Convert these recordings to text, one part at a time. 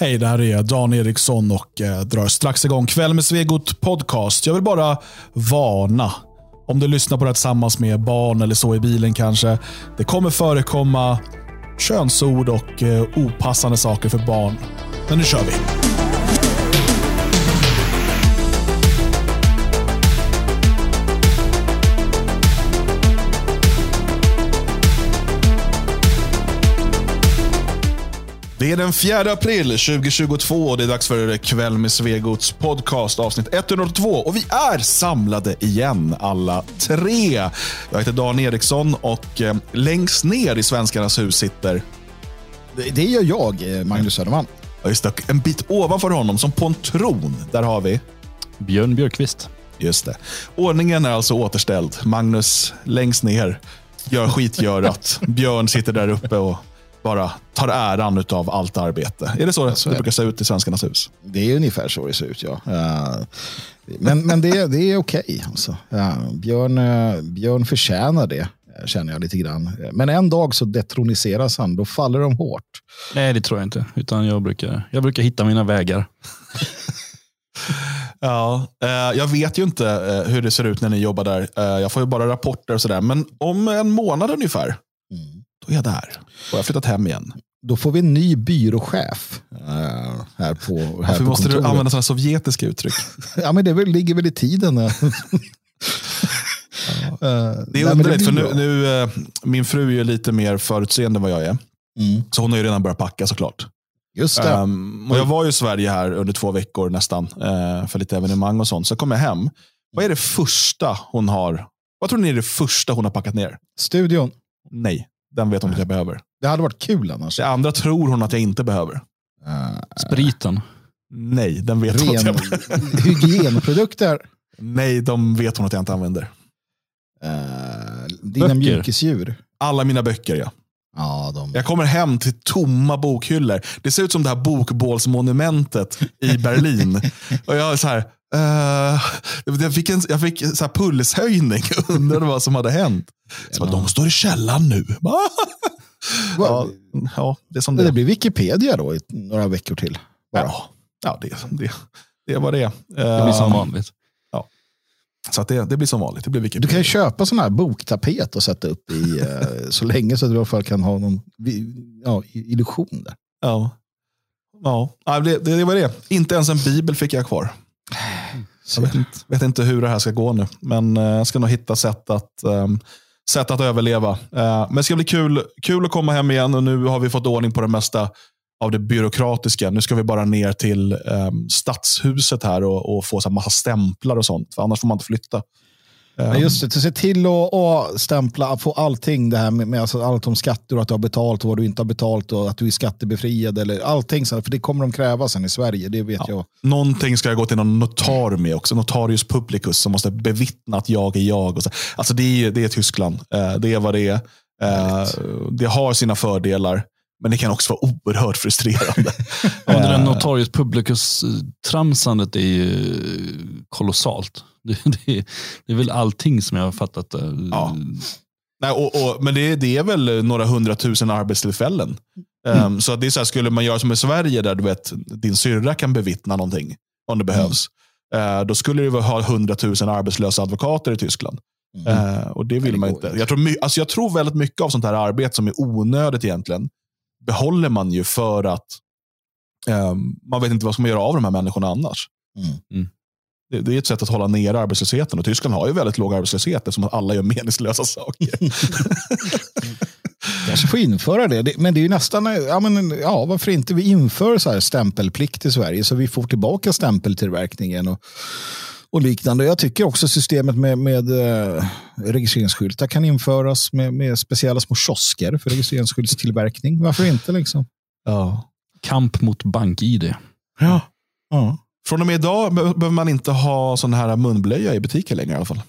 Hej, det här är Dan Eriksson och eh, drar strax igång Kväll med Svegot podcast. Jag vill bara varna. Om du lyssnar på det här tillsammans med barn eller så i bilen kanske. Det kommer förekomma könsord och eh, opassande saker för barn. Men nu kör vi. Det är den 4 april 2022 och det är dags för Kväll med Svegots podcast avsnitt 102. Och vi är samlade igen alla tre. Jag heter Dan Eriksson och eh, längst ner i Svenskarnas hus sitter... Det, det gör jag, eh, Magnus Söderman. Ja, just det, en bit ovanför honom, som på en tron. Där har vi... Björn Björkqvist. Just det. Ordningen är alltså återställd. Magnus längst ner gör skitgörat. Björn sitter där uppe och bara tar äran av allt arbete. Är det så, så det brukar se ut i Svenskarnas hus? Det är ungefär så det ser ut, ja. men men det, det är okej. Okay, alltså. Björn, eh, Björn förtjänar det, känner jag lite grann. Men en dag så detroniseras han, då faller de hårt. Nej, det tror jag inte. Utan jag brukar, jag brukar hitta mina vägar. Ja, eh, jag vet ju inte eh, hur det ser ut när ni jobbar där. jag får ju bara rapporter och sådär. Men om en månad ungefär, mm. Då är jag där. Och jag har flyttat hem igen. Då får vi en ny byråchef uh, här på här Varför på måste kontoret. du använda sådana sovjetiska uttryck? ja, men det väl, ligger väl i tiden. ja. det är underligt, för nu, nu, uh, min fru är lite mer förutseende än vad jag är. Mm. Så hon har ju redan börjat packa såklart. Just det. Um, och jag var ju i Sverige här under två veckor nästan, uh, för lite evenemang och sånt. Så kom jag hem. Vad är det första hon har? Vad tror ni är det första hon har packat ner? Studion. Nej, den vet hon att jag behöver. Det hade varit kul annars. Det andra tror hon att jag inte behöver. Uh, Spriten. Nej, den vet Ren, hon att jag behöver. Hygienprodukter. Nej, de vet hon att jag inte använder. Uh, dina mjukisdjur. Alla mina böcker, ja. Ja, de... Jag kommer hem till tomma bokhyllor. Det ser ut som det här bokbålsmonumentet i Berlin. och jag är så här, uh, jag fick en jag fick så här pulshöjning och undrade vad som hade hänt. Så bara, de står i källaren nu. ja, ja, det, är som det. det blir Wikipedia då i några veckor till. Bara. Ja, ja det, det, det var det. Det blir som vanligt. Ja. Så att det, det blir som vanligt. Det blir Wikipedia. Du kan ju köpa sån här boktapet och sätta upp i uh, så länge så att du i alla fall kan ha någon ja, illusion där. Ja, ja det, det, det var det. Inte ens en bibel fick jag kvar. Jag vet inte, vet inte hur det här ska gå nu, men eh, jag ska nog hitta sätt att um, sätt att överleva. Uh, men det ska bli kul, kul att komma hem igen och nu har vi fått ordning på det mesta av det byråkratiska. Nu ska vi bara ner till um, stadshuset här och, och få så massa stämplar och sånt. För annars får man inte flytta. Um, just det, se till att stämpla, få allting det här med, med alltså allt om skatter och att du har betalt och vad du inte har betalt och att du är skattebefriad eller allting. För det kommer de kräva sen i Sverige, det vet ja. jag. Någonting ska jag gå till någon notar med också, notarius publicus som måste bevittna att jag är jag. Och så. Alltså det är, det är Tyskland, uh, det är vad det är. Uh, det har sina fördelar. Men det kan också vara oerhört frustrerande. ja, det där notarius publicus-tramsandet är ju kolossalt. Det, det, det, är väl allting som jag har fattat. Ja. Nej, och, och, men det, det, är väl några hundratusen arbetstillfällen. Mm. Um, så det är så här, skulle man göra som i Sverige, där du vet, din syrra kan bevittna någonting om det behövs. Mm. Uh, då skulle du ha hundratusen arbetslösa advokater i Tyskland. Mm. Uh, och det vill det man inte. Jag tror, alltså jag tror väldigt mycket av sånt här arbete som är onödigt egentligen, behåller man ju för att um, man vet inte vad som man göra av de här människorna annars. Mm. Mm. Det, det, är ett sätt att hålla ner arbetslösheten. Och Tyskland har ju väldigt låg arbetslöshet eftersom att alla gör meningslösa saker. kanske får införa det. Men det är ju nästan, ja, men, ja varför inte vi inför så här stämpelplikt i Sverige så vi får tillbaka stämpeltillverkningen och, och liknande. Jag tycker också systemet med, med äh, registreringsskyltar kan införas med, med speciella små kiosker för registreringsskyltstillverkning. Varför inte liksom? Ja. Kamp mot bank-id. Ja. ja. Från och med idag behöver man inte ha sån här munblöja i butiker längre i alla fall.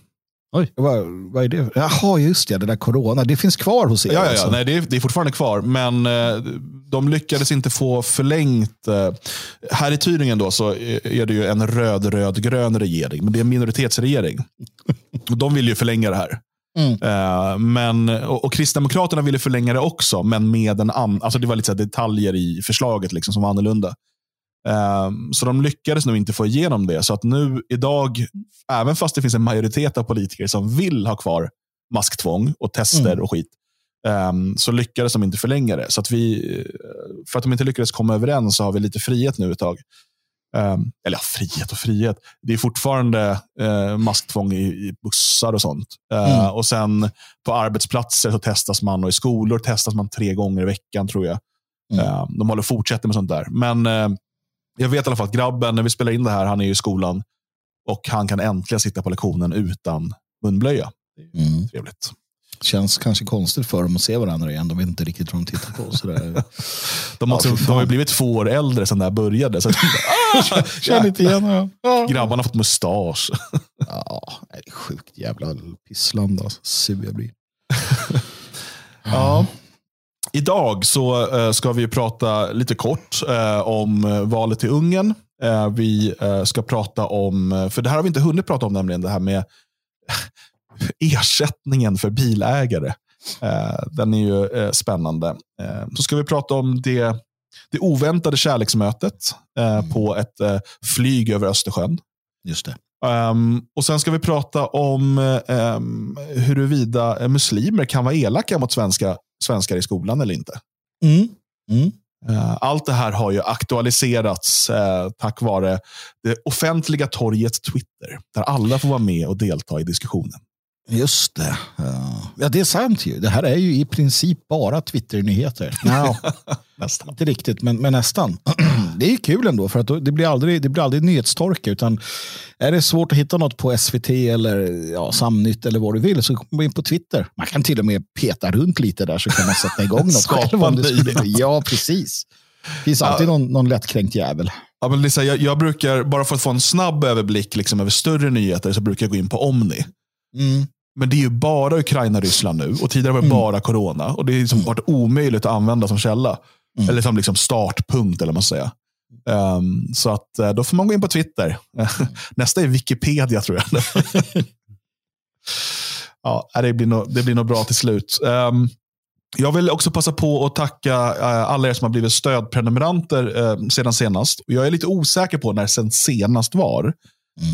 Oj. Vad, vad är det? Jaha, just det. Det där corona. Det finns kvar hos er? Ja, ja, alltså. ja. Nej, det, är, det är fortfarande kvar. Men eh, de lyckades inte få förlängt. Eh, här i Tyringen då så är det ju en röd-röd-grön regering. Men det är en minoritetsregering. de vill ju förlänga det här. Mm. Eh, men, och, och Kristdemokraterna ville förlänga det också, men med en annan, alltså det var lite detaljer i förslaget liksom som var annorlunda. Um, så de lyckades nog inte få igenom det. Så att nu idag, även fast det finns en majoritet av politiker som vill ha kvar masktvång och tester Mm. och skit, um, så lyckades de inte förlänga det. Så att vi, eh, för att de inte lyckades komma överens så har vi lite frihet nu ett tag. Um, eller ja, frihet och frihet. Det är fortfarande uh, masktvång i, i bussar och sånt. Uh, Mm. Och sen på arbetsplatser så testas man och i skolor testas man tre gånger i veckan tror jag. Mm. Uh, de håller fortsätter med sånt där. Men uh, jag vet i alla fall att grabben, när vi spelar in det här, han är ju i skolan och han kan äntligen sitta på lektionen utan munblöja. Mm. Trevligt. Känns kanske konstigt för dem att se varandra igen. De vet inte riktigt vad de tittar på. Så det... De, har också, Ja, de har ju blivit två år äldre sedan det här började. Så att, ah, Känner inte igen honom. Ja. grabbarna har fått mustasch. Ja, det är sjukt jävla pissland alltså. Sur jag blir. Ja. Idag så eh, ska vi prata lite kort eh, om eh, valet i Ungern. Vi ska prata om, för det här har vi inte hunnit prata om nämligen, det här med ersättningen för bilägare. Den är ju spännande. Så ska vi prata om det, det oväntade kärleksmötet på ett eh, flyg över Östersjön. Just det. Um, och Sen ska vi prata om um, huruvida muslimer kan vara elaka mot svenska, svenskar i skolan eller inte. Mm. Mm. Uh, allt det här har ju aktualiserats uh, tack vare det offentliga torgets Twitter, där alla får vara med och delta i diskussionen. Just det. Ja. det är sant ju. Det här är ju i princip bara Twitter-nyheter. Ja, Nästan. inte riktigt, men, men nästan. Det är ju kul ändå, för att det blir aldrig, det blir aldrig nyhetstorka. Utan är det svårt att hitta något på SVT eller ja, Samnytt eller vad du vill så gå in på Twitter. Man kan till och med peta runt lite där så kan man sätta igång något själv. Om ja, precis. Det finns alltid någon, någon lättkränkt jävel. Ja, men Lisa, jag, jag brukar, bara för att få en snabb överblick liksom, över större nyheter, så brukar jag gå in på Omni. Men det är ju bara Ukraina-Ryssland nu och tidigare var det Mm. bara corona. Och Det har liksom varit omöjligt att använda som källa. Mm. Eller som liksom startpunkt, eller vad man säger. Um, så att, eh, då får man gå in på Twitter. Nästa är Wikipedia, tror jag. ja, det blir nog, det blir nog bra till slut. Um, jag vill också passa på att tacka eh, alla er som har blivit stödprenumeranter eh, sedan senast. Och Jag är lite osäker på när sen senast var.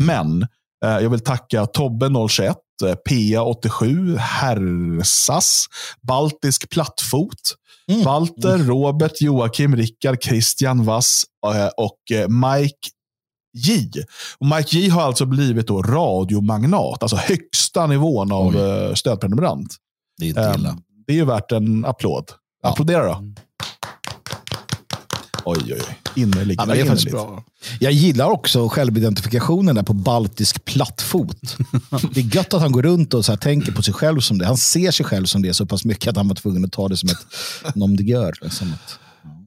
Men eh, jag vill tacka Tobbe021, eh, PA87, Hersas, Baltisk Plattfot, Mm. Walter, Robert, Joakim, Rickard, Christian Vass eh, och eh, Mike J. Och Mike J har alltså blivit då radiomagnat, alltså högsta nivån av Oj. eh, stödprenumerant. Det är Ehm, det är ju värt en applåd. Ja. Applådera då. Oj, oj, oj. Innerligt. Ja, men det är faktiskt bra. Jag gillar också självidentifikationen där på baltisk plattfot. Det är gött att han går runt och så tänker på sig själv som det. Han ser sig själv som det så pass mycket att han var tvungen att ta det som ett nom de guerre. Liksom att,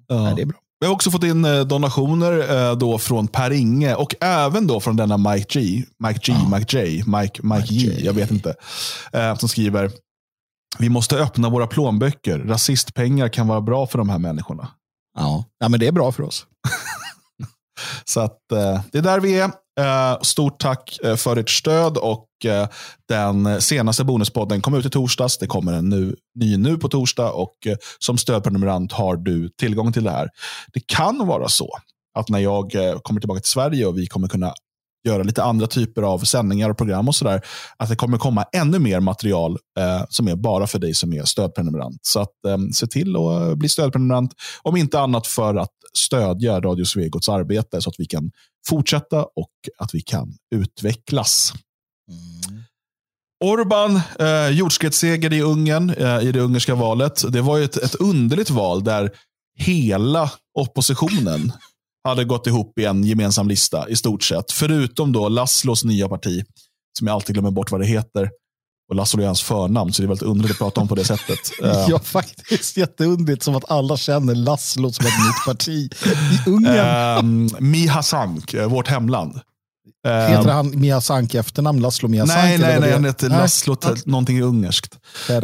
ja. Nej, det är bra. Vi har också fått in eh, donationer eh, då från Per Inge och även då från denna Mike G. Mike G, Mike J, Mike, Mike J, J. jag vet inte. Eh, Som skriver, vi måste öppna våra plånböcker. Rasistpengar kan vara bra för de här människorna. Ja. ja, men det är bra för oss. Så att, eh, det är där vi är. Eh, stort tack eh, för ert stöd och den senaste bonuspodden kom ut i torsdags. Det kommer en nu, ny nu på torsdag och som stödprenumerant har du tillgång till det här. Det kan vara så att när jag kommer tillbaka till Sverige och vi kommer kunna göra lite andra typer av sändningar och program och sådär, att det kommer komma ännu mer material eh, som är bara för dig som är stödprenumerant. Så att, eh, se till att eh, bli stödprenumerant, om inte annat för att stödja Radio Svegots arbete så att vi kan fortsätta och att vi kan utvecklas. Mm. Orban, eh, jordskredsseger i Ungern eh, i det ungerska valet. Det var ju ett, ett underligt val där hela oppositionen hade gått ihop i en gemensam lista i stort sett. Förutom då Laszlos nya parti, som jag alltid glömmer bort vad det heter. Och Laszlo är hans förnamn, så det är väldigt underligt att prata om på det sättet. Eh, Ja, faktiskt jätteundigt som att alla känner Laszlo som ett nytt parti i Ungern. Um, Miha Sank, eh, vårt hemland. Ehm, Heter han Mia Sank i efternamn? Laszlo Mia Sank? nej, nej, nej, han heter Nej. Laszlo, Ja. någonting ungerskt. Eh,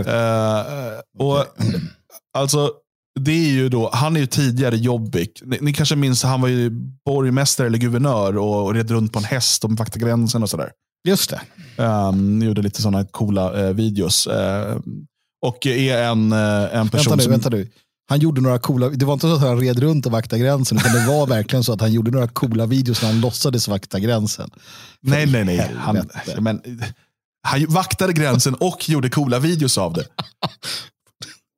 och, alltså, det är ju då, han är ju tidigare jobbig. Ni, ni kanske minns, han var ju borgmästare eller guvernör och, och red runt på en häst och vaktade gränsen och sådär. Just det. Um, gjorde lite sådana coola eh, videos. Eh, och är en, eh, en person Vänta nu, som... vänta nu. Han gjorde några coola, det var inte så att han red runt och vaktade gränsen, utan det var verkligen så att han gjorde några coola videos när han låtsades vakta gränsen. Nej, nej, nej. Han, men, han vaktade gränsen och gjorde coola videos av det.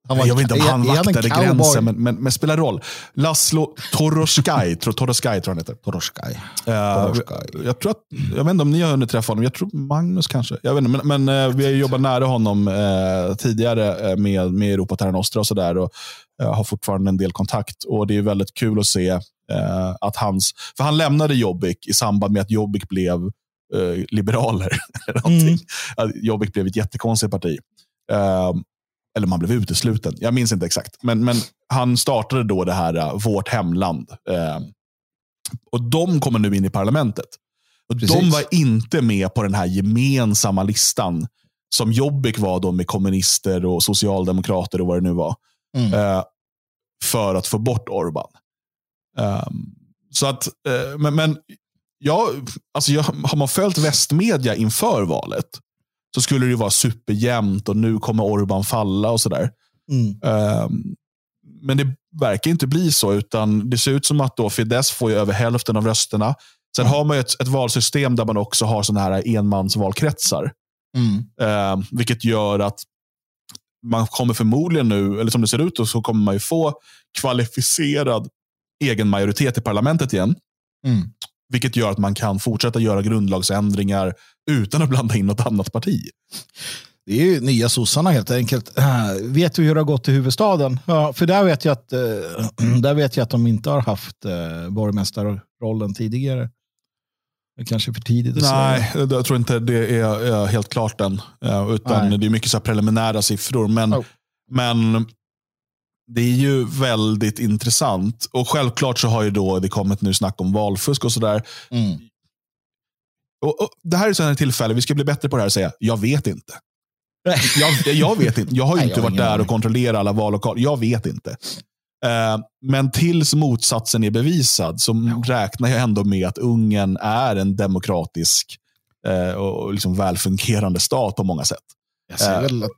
Var- jag vet inte om är- han är vaktade cowboy? gränsen, men, men, men spelar roll. Laszlo Toroskaj, tror, Toroskaj tror han heter. Toroskaj. Eh, Toroskaj. jag, tror att, jag vet inte om ni har hunnit träffa honom. Jag tror Magnus kanske. Jag vet inte, men, men eh, vi har jobbat nära honom eh, tidigare eh, med, med Europa Terra Nostra och sådär. Och eh, har fortfarande en del kontakt. Och Det är väldigt kul att se eh, att hans... För han lämnade Jobbik i samband med att Jobbik blev eh, liberaler. eller någonting. Mm. Jobbik blev ett jättekonstigt parti. Eh, eller man blev utesluten. Jag minns inte exakt. Men, men han startade då det här eh, Vårt hemland. Eh, och de kommer nu in i parlamentet. Och de var inte med på den här gemensamma listan som Jobbik var då med kommunister och socialdemokrater och vad det nu var. Mm. Eh, för att få bort Orban. Ehm, så att, eh, men, men ja, alltså jag, har man följt västmedia inför valet så skulle det vara superjämnt och nu kommer Orban falla och sådär. Mm. Ehm, men det verkar inte bli så, utan det ser ut som att då Fidesz får över hälften av rösterna. Sen har man ju ett, ett valsystem där man också har sådana här enmansvalkretsar. Mm. Eh, vilket gör att man kommer förmodligen nu, eller som det ser ut, då, så kommer man ju få kvalificerad egen majoritet i parlamentet igen. Mm. Vilket gör att man kan fortsätta göra grundlagsändringar utan att blanda in något annat parti. Det är ju nya sossarna helt enkelt. Äh, Vet du hur det har gått i huvudstaden? Ja, för där vet jag att, eh, där vet jag att de inte har haft eh, borgmästarrollen tidigare. Det är kanske för tidigt att Nej, säga. jag tror inte det är, är helt klart än. Eh, Utan Nej. det är mycket så preliminära siffror. Men, Oh. men det är ju väldigt intressant. Och självklart så har ju då det kommit nu snack om valfusk och sådär. Mm. Och, och, det här är sådana tillfälle, vi ska bli bättre på det här och säga, jag vet inte. Jag, jag vet inte. Jag har ju inte varit där och kontrollerat alla vallokaler. Jag vet inte. Eh, men tills motsatsen är bevisad så räknar jag ändå med att Ungern är en demokratisk eh, och liksom välfungerande stat på många sätt. Jag ser Äh. väl att...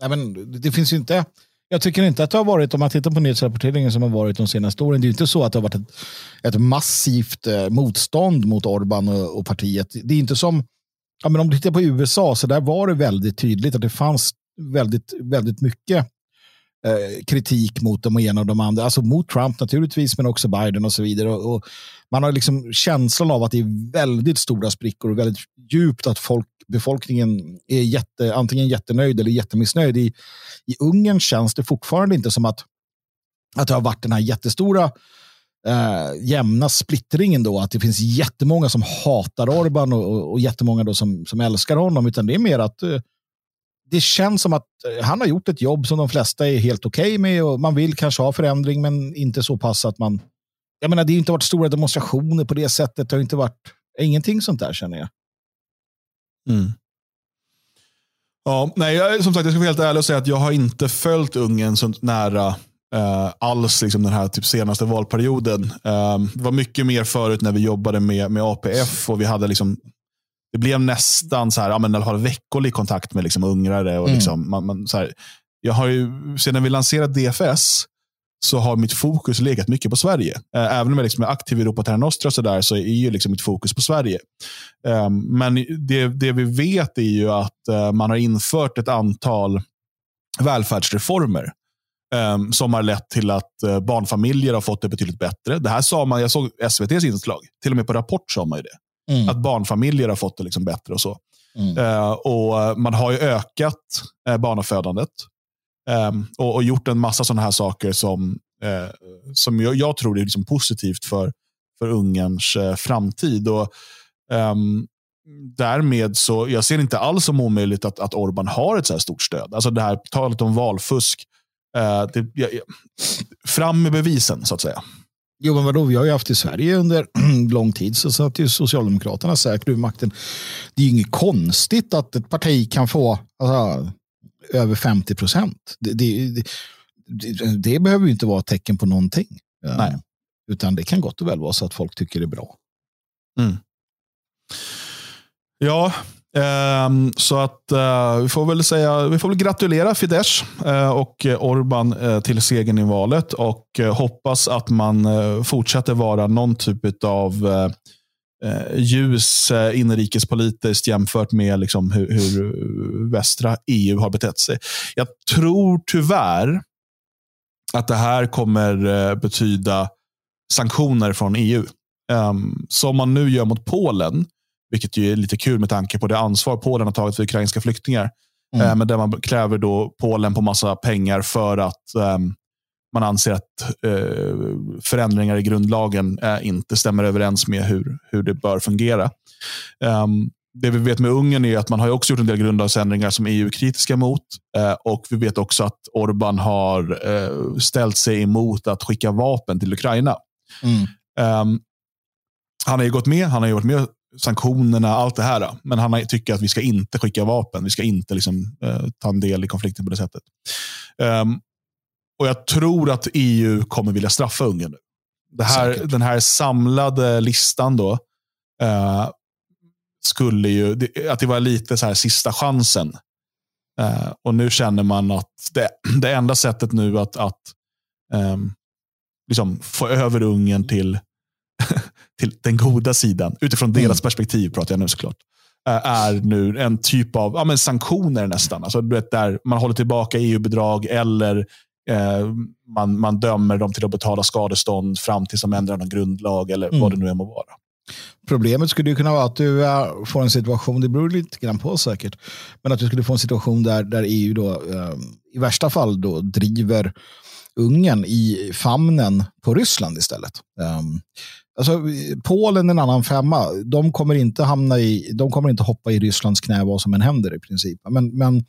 Nej, men det finns ju inte... Jag tycker inte att det har varit, om man tittar på nyhetsrapporteringen som har varit de senaste åren, det är inte så att det har varit ett, ett massivt eh, motstånd mot Orban och, och partiet. Det är inte som, ja, men om du tittar på USA, så där var det väldigt tydligt att det fanns väldigt, väldigt mycket eh, kritik mot de ena och de andra. Alltså mot Trump naturligtvis, men också Biden och så vidare. Och, och man har liksom känslan av att det är väldigt stora sprickor och väldigt djupt att folk, befolkningen är jätte, antingen jättenöjd eller jättemissnöjd. I, I Ungern känns det fortfarande inte som att, att det har varit den här jättestora eh, jämna splittringen då, att det finns jättemånga som hatar Orban och, och, och jättemånga då som, som älskar honom, utan det är mer att eh, det känns som att eh, han har gjort ett jobb som de flesta är helt okej med och man vill kanske ha förändring men inte så pass att man... Jag menar, det har inte varit stora demonstrationer på det sättet. Det har inte varit ingenting sånt där känner jag. Ja, nej, jag, som sagt, jag ska vara helt ärlig och säga att jag har inte följt Ungern så nära eh, alls liksom den här typ senaste valperioden. Eh, det var mycket mer förut när vi jobbade med, med APF och vi hade liksom det blev nästan så här, ja, men jag har vecklig kontakt med liksom ungrare. Och Mm. liksom, man, man, så här, jag har ju, sedan vi lanserade DFS så har mitt fokus legat mycket på Sverige. Eh, Även om jag liksom är aktiv i Europa Terra Nostra så, där, så är ju liksom mitt fokus på Sverige. Eh, Men det, det vi vet är ju att eh, man har infört ett antal välfärdsreformer eh, som har lett till att eh, barnfamiljer har fått det betydligt bättre. Det här sa man, jag såg SVTs inslag, till och med på Rapport sa man ju det. Mm. Att barnfamiljer har fått det liksom bättre och så. Mm. Och Man har ju ökat barnafödandet Um, och, och gjort en massa sådana här saker som, eh, som jag, jag tror är liksom positivt för, för Ungerns eh, framtid. Och, um, därmed så, jag ser inte alls som omöjligt att, att Orban har ett så här stort stöd. Alltså det här talet om valfusk. Eh, det, jag, jag, fram med bevisen så att säga. Jo, men vadå, vi har ju haft i Sverige under lång tid så satt ju Socialdemokraterna säkert vid makten. Det är ju inget konstigt att ett parti kan få alltså, över 50 procent. Det, det, det, det behöver ju inte vara ett tecken på någonting. Ja. Nej. Utan det kan gott och väl vara så att folk tycker det är bra. Ja, Um, så att uh, vi får väl säga, vi får väl gratulera Fidesz uh, och Orban uh, till segern i valet och hoppas att man fortsätter vara någon typ av ljus inrikespolitiskt jämfört med liksom, hur, hur västra EU har betett sig. Jag tror tyvärr att det här kommer betyda sanktioner från EU. Um, ehm, som man nu gör mot Polen vilket ju är lite kul med tanke på det ansvar Polen har tagit för ukrainska flyktingar. Mm. Eh, men där man kräver då Polen på massa pengar för att eh, man anser att eh, förändringar i grundlagen eh, inte stämmer överens med hur, hur det bör fungera. Um, det vi vet med Ungern är att man har också gjort en del grundlagsändringar som EU är kritiska mot. Eh, och Vi vet också att Orban har eh, ställt sig emot att skicka vapen till Ukraina. Mm. Um, han har ju gått med, han har gjort med sanktionerna, allt det här. Men han tycker att vi ska inte skicka vapen. Vi ska inte liksom, eh, ta en del i konflikten på det sättet. Um, och Jag tror att EU kommer vilja straffa Ungern. Det här, den här samlade listan då, uh, skulle ju, det, att det var lite så här sista chansen. Uh, och nu känner man att det, det enda sättet nu att, att um, liksom få över Ungern till till den goda sidan, utifrån deras mm. perspektiv pratar jag nu såklart, eh, är nu en typ av ja, men sanktioner nästan. Alltså, du vet, där man håller tillbaka EU-bidrag eller eh, man, man dömer dem till att betala skadestånd fram tills de ändrar någon grundlag eller mm. vad det nu än må vara. Problemet skulle ju kunna vara att du uh, får en situation, det beror lite grann på säkert, men att du skulle få en situation där, där EU då, uh, i värsta fall då driver Ungern i famnen på Ryssland istället. Um, Alltså, Polen en annan femma. De kommer inte hamna i, de kommer inte hoppa i Rysslands knä vad som än händer i princip. Men, men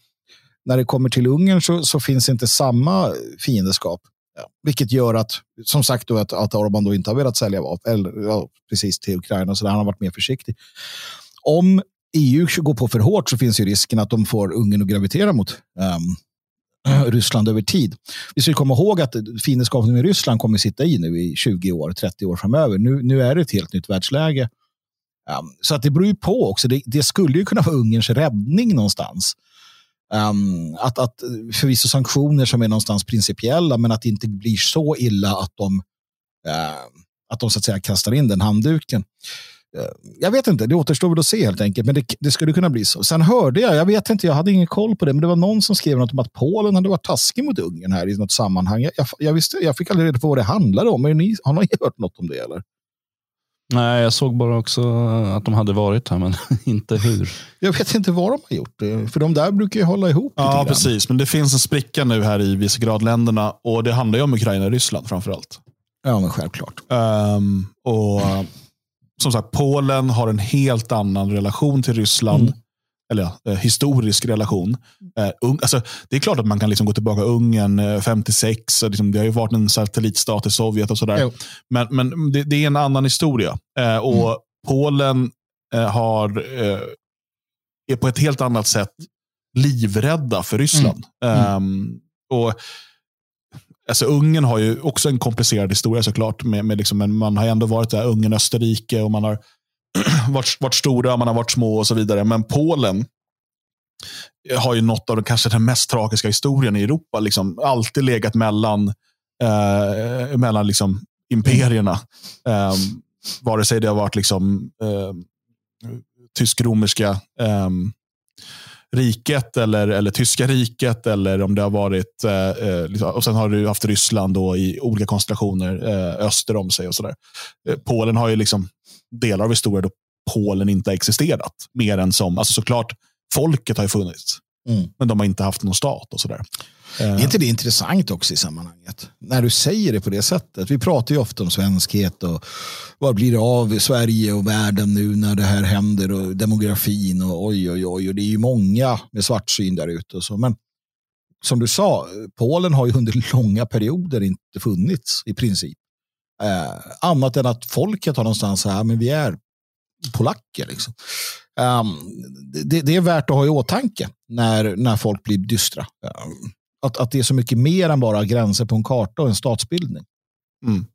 när det kommer till Ungern så, så finns inte samma fiendeskap. Ja. Vilket gör att, som sagt, då, att, att Orban då inte har velat sälja vapen eller, ja, precis till Ukraina, så där han har varit mer försiktig. Om EU går på för hårt så finns ju risken att de får Ungern att gravitera mot um, Ryssland över tid. Vi ska komma ihåg att fiendskapen med Ryssland kommer sitta i nu i 20 år, 30 år framöver. Nu, nu är det ett helt nytt världsläge. Um, så att det beror ju på också. Det, det, skulle ju kunna vara Ungerns räddning någonstans. Um, att, att förvisso sanktioner som är någonstans principiella, men att det inte blir så illa att de, uh, att de så att säga kastar in den handduken. Uh, jag vet inte, det återstår väl att se helt enkelt, men det, det, skulle kunna bli så. Sen hörde jag, jag vet inte, jag hade ingen koll på det, men det var någon som skrev något om att Polen hade varit taskig mot Ungern här i något sammanhang. Jag, jag, visste, jag fick aldrig reda på vad det handlade om. men Ni, har ni hört något om det? eller? Nej, jag såg bara också att de hade varit här, men inte hur. Jag vet inte vad de har gjort, för de där brukar ju hålla ihop. Ja, precis. Men det finns en spricka nu här i Visegradländerna och det handlar ju om Ukraina och Ryssland framför allt. Ja, men självklart. Um, och som sagt, Polen har en helt annan relation till Ryssland. Mm. Eller ja, eh, historisk relation. Eh, alltså, det är klart att man kan liksom gå tillbaka Ungern eh, 56. Liksom, det har ju varit en satellitstat i Sovjet och sådär. Men, men det, det, är en annan historia. Eh, och mm. Polen eh, har, eh, är på ett helt annat sätt livrädda för Ryssland. Mm. Um, och Alltså Ungern har ju också en komplicerad historia såklart. Med, med liksom, men man har ändå varit där, Ungern, Österrike och man har varit, varit stora, man har varit små och så vidare. Men Polen har ju något av den, kanske den mest tragiska historien i Europa. Liksom, alltid legat mellan, eh, mellan liksom, imperierna. Eh, vare sig det har varit liksom, eh, tysk-romerska eh, riket eller, eller tyska riket eller om det har varit, eh, eh, liksom, och sen har du haft Ryssland då i olika konstellationer eh, öster om sig och sådär. Eh, Polen har ju liksom delar av historien då Polen inte existerat mer än som, alltså såklart folket har ju funnits, mm. men de har inte haft någon stat och sådär. Är inte det intressant också i sammanhanget? När du säger det på det sättet. Vi pratar ju ofta om svenskhet och vad blir det av Sverige och världen nu när det här händer och demografin och oj oj oj. Och det är ju många med svartsyn där ute. Men som du sa, Polen har ju under långa perioder inte funnits i princip. Eh, annat än att folket har någonstans här, men vi är polacker. Liksom. Um, det, det, är värt att ha i åtanke när, när folk blir dystra. Um, att, att det är så mycket mer än bara gränser på en karta och en statsbildning. Mm.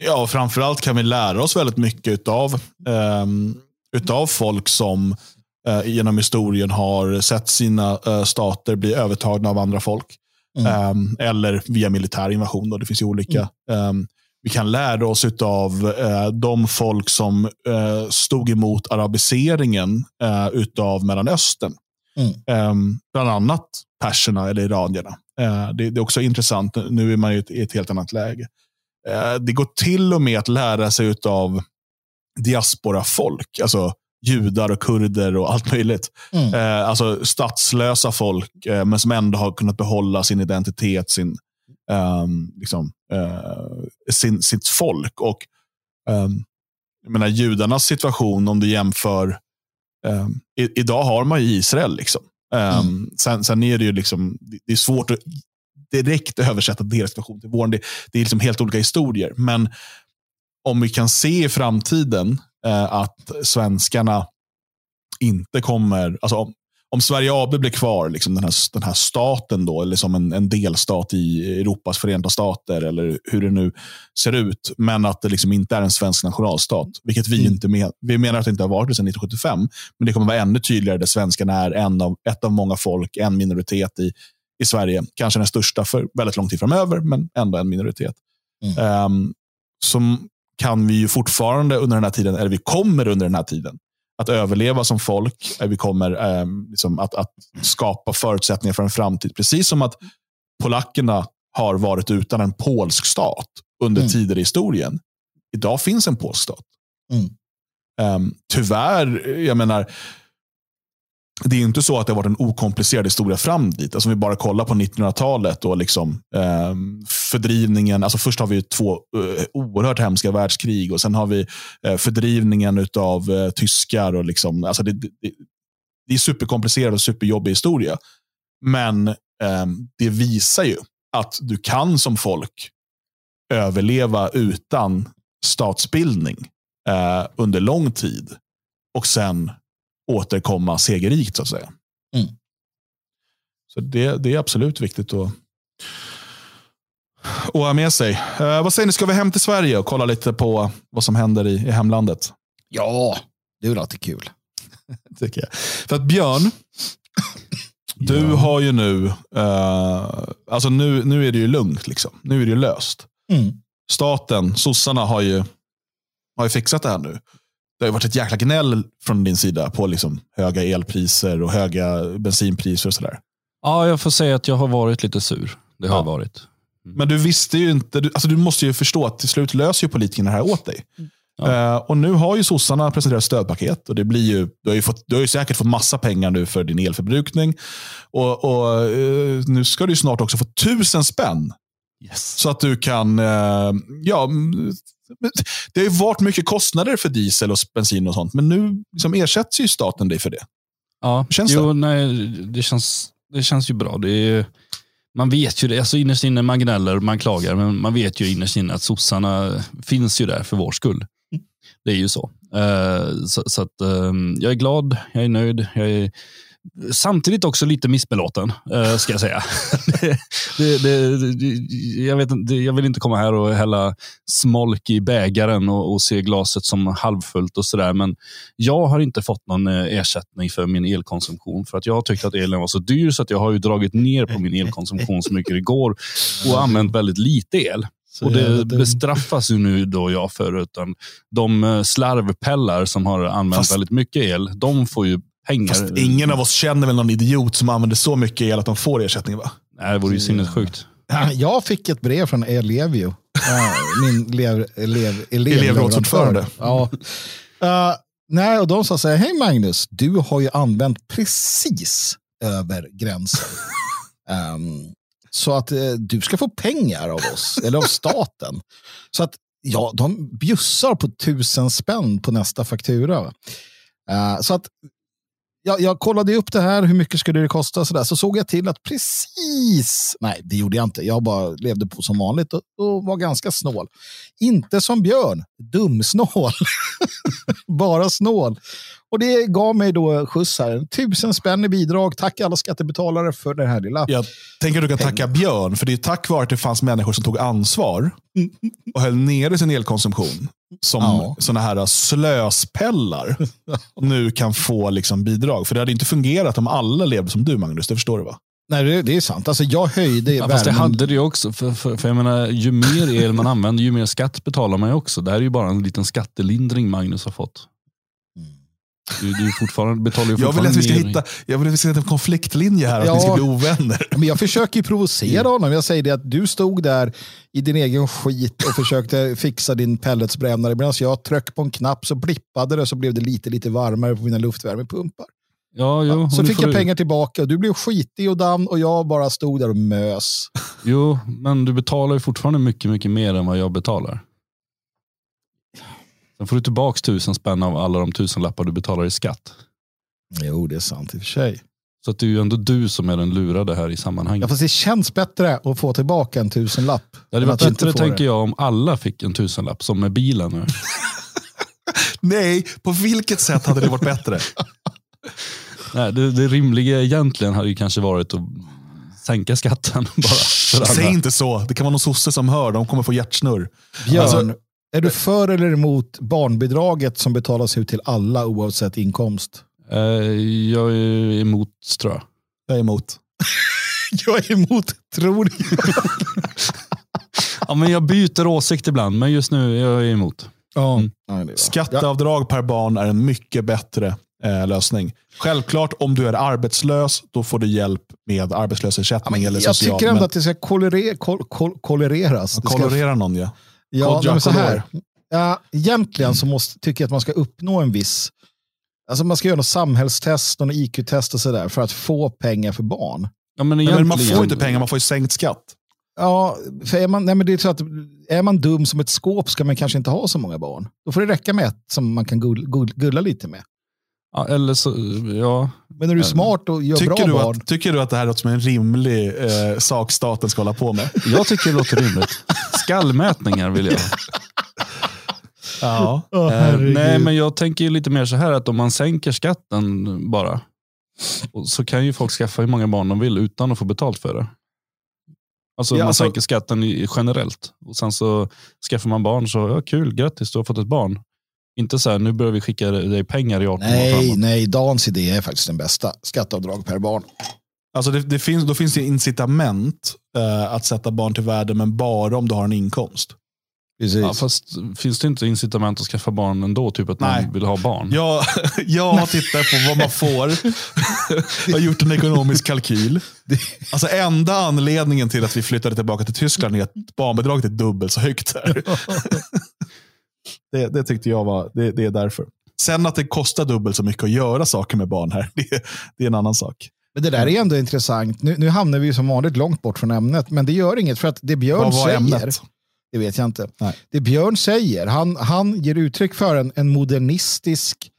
Ja, och framförallt kan vi lära oss väldigt mycket utav, um, utav folk som eh, genom historien har sett sina eh, stater bli övertagna av andra folk. Mm. Eller via militär invasion. Då. Det finns ju olika. Um, vi kan lära oss av uh, de folk som uh, stod emot arabiseringen uh, utav Mellanöstern. Mm. Um, bland annat perserna eller iranierna. Uh, det, det, är också intressant. Nu är man i ett, i ett helt annat läge. Uh, det går till och med att lära sig av diasporafolk. Alltså judar och kurder och allt möjligt. Mm. Eh, alltså statslösa folk, eh, men som ändå har kunnat behålla sin identitet, sin, ehm, liksom, eh, sin, sitt folk. Och um, jag menar, Judarnas situation, om du jämför, um, i, idag har man ju Israel. Liksom. Um, Mm. sen, sen är det ju liksom, det är svårt att direkt översätta deras situation till vår. Det, det är liksom helt olika historier. Men om vi kan se i framtiden eh, att svenskarna inte kommer, alltså om, om Sverige AB blir kvar, liksom den, här, den här staten då, eller som en, en delstat i Europas förenta stater, eller hur det nu ser ut, men att det liksom inte är en svensk nationalstat, vilket vi Mm. inte men, vi menar att det inte har varit sedan 1975, men det kommer vara ännu tydligare där svenskarna är en av, ett av många folk, en minoritet i, i Sverige, kanske den största för väldigt lång tid framöver, men ändå en minoritet. Mm. Ehm, som kan vi ju fortfarande under den här tiden, eller vi kommer under den här tiden, att överleva som folk. Eh, Vi kommer ehm, liksom att, att skapa förutsättningar för en framtid. Precis som att polackerna har varit utan en polsk stat under Mm. tider i historien. Idag finns en polsk stat. Mm. Ehm, tyvärr, jag menar, det är ju inte så att det har varit en okomplicerad historia fram dit. Alltså om vi bara kollar på 1900-talet och liksom, eh, fördrivningen. Alltså först har vi två eh, oerhört hemska världskrig och sen har vi eh, fördrivningen av eh, tyskar. Och liksom, alltså det, det, det är superkomplicerad och superjobbig historia. Men eh, det visar ju att du kan som folk överleva utan statsbildning eh, under lång tid och sen återkomma segerrikt så att säga. Mm. Så det, det är absolut viktigt att, att ha med sig. Eh, vad säger ni, ska vi hem till Sverige och kolla lite på vad som händer i, i hemlandet? Ja, det är alltid kul. Tycker jag. För att Björn, du Ja. har ju nu, eh, alltså nu, nu är det ju lugnt. Liksom. Nu är det ju löst. Mm. Staten, sossarna har ju, har ju fixat det här nu. Det har varit ett jäkla gnäll från din sida på liksom höga elpriser och höga bensinpriser och sådär. Ja, jag får säga att jag har varit lite sur. Det har Ja. jag varit. Men du visste ju inte, du, alltså du måste ju förstå att till slut löser ju politikerna det här åt dig. Ja. Eh, och nu har ju sossarna presenterat stödpaket och det blir ju, du, har ju fått, du har ju säkert fått massa pengar nu för din elförbrukning. Och, och eh, Nu ska du ju snart också få tusen spänn Yes. så att du kan, eh, ja, mm, det har ju varit mycket kostnader för diesel och bensin och sånt, men nu liksom ersätts ju staten dig för det. Ja, känns jo, det? Nej, det, känns, det känns ju bra. Det är, man vet ju det. Alltså innerst inne, man gnäller, man klagar, men man vet ju innerst inne att sossarna finns ju där för vår skull. Det är ju så. Eh, så, så att, eh, jag är glad, jag är nöjd. Jag är samtidigt också lite missbelåten, eh, ska jag säga. det, det, det, jag, vet, jag vill inte komma här och hälla smolk i bägaren och, och se glaset som halvfullt och sådär. Men jag har inte fått någon eh, ersättning för min elkonsumtion för att jag har tyckt att elen var så dyr så att jag har ju dragit ner på min elkonsumtion så mycket det går och använt väldigt lite el. Så Och det bestraffas ju nu då jag för. Utan de eh, slarvpellar som har använt Fast- väldigt mycket el, de får ju pengar. Fast ingen av oss känner väl någon idiot som använder så mycket el att de får ersättning va? Nej, det vore ju sinnessjukt. Ja, Jag fick ett brev från Elevio. Min elev, elev, Elevrådsordförande. Ja. Eh, nej, och de sa så här, hej Magnus, du har ju använt precis över gränsen. Ehm, så att eh, du ska få pengar av oss, eller av staten. Så att ja, de bjussar på tusen spänn på nästa faktura. Eh, så att jag, jag kollade upp det här, hur mycket skulle det kosta? Så, där, så såg jag till att precis, nej det gjorde jag inte, jag bara levde på som vanligt och, och var ganska snål. Inte som Björn, dumsnål. bara snål. Och det gav mig då skjuts här, tusen spänn i bidrag. Tack alla skattebetalare för det här lilla. Jag tänker att du kan tacka Björn, för det är tack vare att det fanns människor som tog ansvar och höll nere sin elkonsumtion som Ja. såna här slöspellar nu kan få liksom bidrag. För det hade inte fungerat om alla levde som du Magnus, det förstår du va? Nej, det, det är sant. Alltså, jag höjde Ja, fast det värmen. hade det ju också. För, för, för jag menar, ju mer el man använder, ju mer skatt betalar man ju också. Det här är ju bara en liten skattelindring Magnus har fått. Du, du fortfarande, betalar ju Jag vill, fortfarande att vi ska hitta, jag vill att vi ska hitta en konfliktlinje här, att Ja. vi ska bli ovänner. Men jag försöker ju provocera honom. Jag säger det att du stod där i din egen skit och försökte fixa din pelletsbrännare medan jag tryckte på en knapp så blippade det så blev det lite, lite varmare på mina luftvärmepumpar. Ja, jo, så och nu fick jag du- pengar tillbaka och du blev skitig och damm och jag bara stod där och mös. Jo, men du betalar ju fortfarande mycket, mycket mer än vad jag betalar. Sen får du tillbaka tusen spänn av alla de tusen lappar du betalar i skatt. Jo, det är sant i och för sig. Så att det är ju ändå du som är den lurade här i sammanhanget. Ja, fast det känns bättre att få tillbaka en tusenlapp. det hade varit bättre tänker jag om alla fick en tusenlapp som med bilen nu. Nej, på vilket sätt hade det varit bättre? Nej, det, det rimliga egentligen hade ju kanske varit att sänka skatten bara. Säg inte så. Det kan vara någon sosse som hör. De kommer få hjärtsnurr. Björn, Alltså- är du för eller emot barnbidraget som betalas ut till alla oavsett inkomst? Eh, jag är emot tror jag. Jag är emot. Jag är emot, tror jag. Ja, men jag byter åsikt ibland, men just nu är jag emot. Ja. Mm. Ja, bra. Skatteavdrag per barn är en mycket bättre eh, lösning. Självklart, om du är arbetslös, då får du hjälp med arbetslöshetsersättning eller jag social. tycker ändå men- att det ska kolere, kol, kol, kolereras. Det ska, Kolorera någon ja. Ja, men så här. Ja, egentligen så måste, tycker jag att man ska uppnå en viss... Alltså man ska göra något samhällstest, någon IQ-test och sådär för att få pengar för barn. Ja, men Men man får inte pengar, man får ju sänkt skatt. Ja, för är man, nej men det är så att är man dum som ett skåp ska man kanske inte ha så många barn. Då får det räcka med ett som man kan gull, gull, gulla lite med. Ja, eller så, ja. Men är du smart och gör bra Tycker du, barn. att, tycker du att det här låter som en rimlig eh, sak staten ska hålla på med? Jag tycker det låter rimligt. Skallmätningar vill jag. Ja. Eh, herregud. nej, men jag tänker ju lite mer så här att om man sänker skatten bara, och så kan ju folk skaffa hur många barn de vill utan att få betalt för det. Alltså Ja, man alltså- sänker skatten i, generellt och sen så skaffar man barn så, ja kul, grattis du har fått ett barn. Inte så här, nu börjar vi skicka dig pengar i 18 år Nej, framåt. nej, Dans idé är faktiskt den bästa. Skatteavdrag per barn. Alltså det, det finns, då finns det incitament eh, att sätta barn till världen, men bara om du har en inkomst. Precis. Ja, fast finns det inte incitament att skaffa barn ändå? Typ att Nej. man vill ha barn? Jag, jag har tittat på vad man får. Jag har gjort en ekonomisk kalkyl. Alltså enda anledningen till att vi flyttade tillbaka till Tyskland är att barnbidraget är dubbelt så högt där. Det, det tyckte jag var, det, det är därför. Sen att det kostar dubbelt så mycket att göra saker med barn här, det, det är en annan sak. Men det där är ändå intressant. Nu, nu hamnar vi som vanligt långt bort från ämnet, men det gör inget för att det Björn säger, ämnet? det vet jag inte. Nej. Det Björn säger, han, han ger uttryck för en, en modernistisk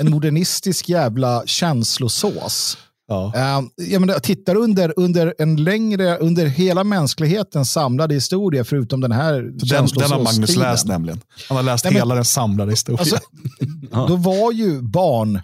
en modernistisk jävla känslosås. Ja. Uh, jag menar, tittar under, under en längre, under hela mänsklighetens samlade historia, förutom den här Den, den har Magnus läst nämligen. Han har läst Nej, men- hela den samlade historien. Alltså, Då var ju barn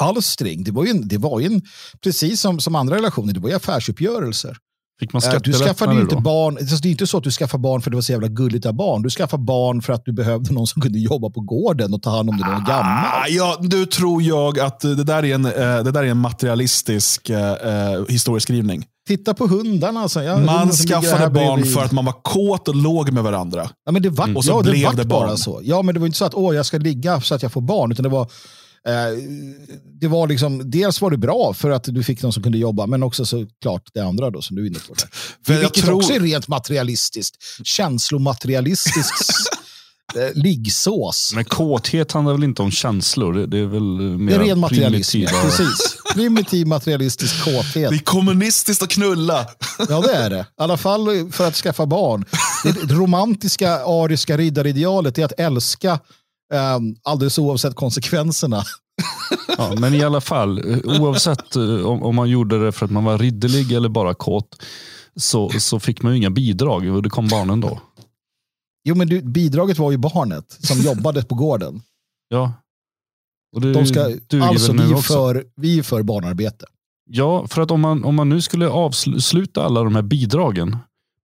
alstring, det var ju, en, det var ju en, precis som, som andra relationer, det var ju affärsuppgörelser. Fick man Eh, Du skaffade ju inte då? barn, alltså, det är inte så att du skaffar barn för att det var så jävla gulligt av barn. Du skaffar barn för att du behövde någon som kunde jobba på gården och ta hand om dig när du var gammal. Ah, ja, nu tror jag att det där är en, eh, det där är en materialistisk eh, eh, historieskrivning. Titta på hundarna. Alltså. Ja, Man skaffade barn bredvid. för att man var kåt och låg med varandra. Ja, men det var, Och så ja, det blev det bara barn. så. Ja, men det var inte så att åh, jag ska ligga så att jag får barn, utan det var det var liksom, dels var det bra för att du fick någon som kunde jobba, men också såklart det andra då som du är inne på. Vilket tror- också är rent materialistiskt, känslomaterialistisk eh, liggsås. Men kåthet handlar väl inte om känslor? Det, det är väl Det mer är ren materialism. primitiva- Precis. Primitiv materialistisk kåthet. Det är kommunistiskt att knulla. Ja, det är det. I alla fall för att skaffa barn. Det, det romantiska ariska riddaridealet är att älska um, alldeles oavsett konsekvenserna. Ja, men i alla fall, eh, oavsett eh, om, om man gjorde det för att man var ridderlig eller bara kåt, så, så fick man ju inga bidrag och det kom barnen då. Jo, men du, bidraget var ju barnet som jobbade på gården. Ja. Och det De ska, alltså, vi är, för, vi är för barnarbete. Ja, för att om man, om man nu skulle avsluta alla de här bidragen,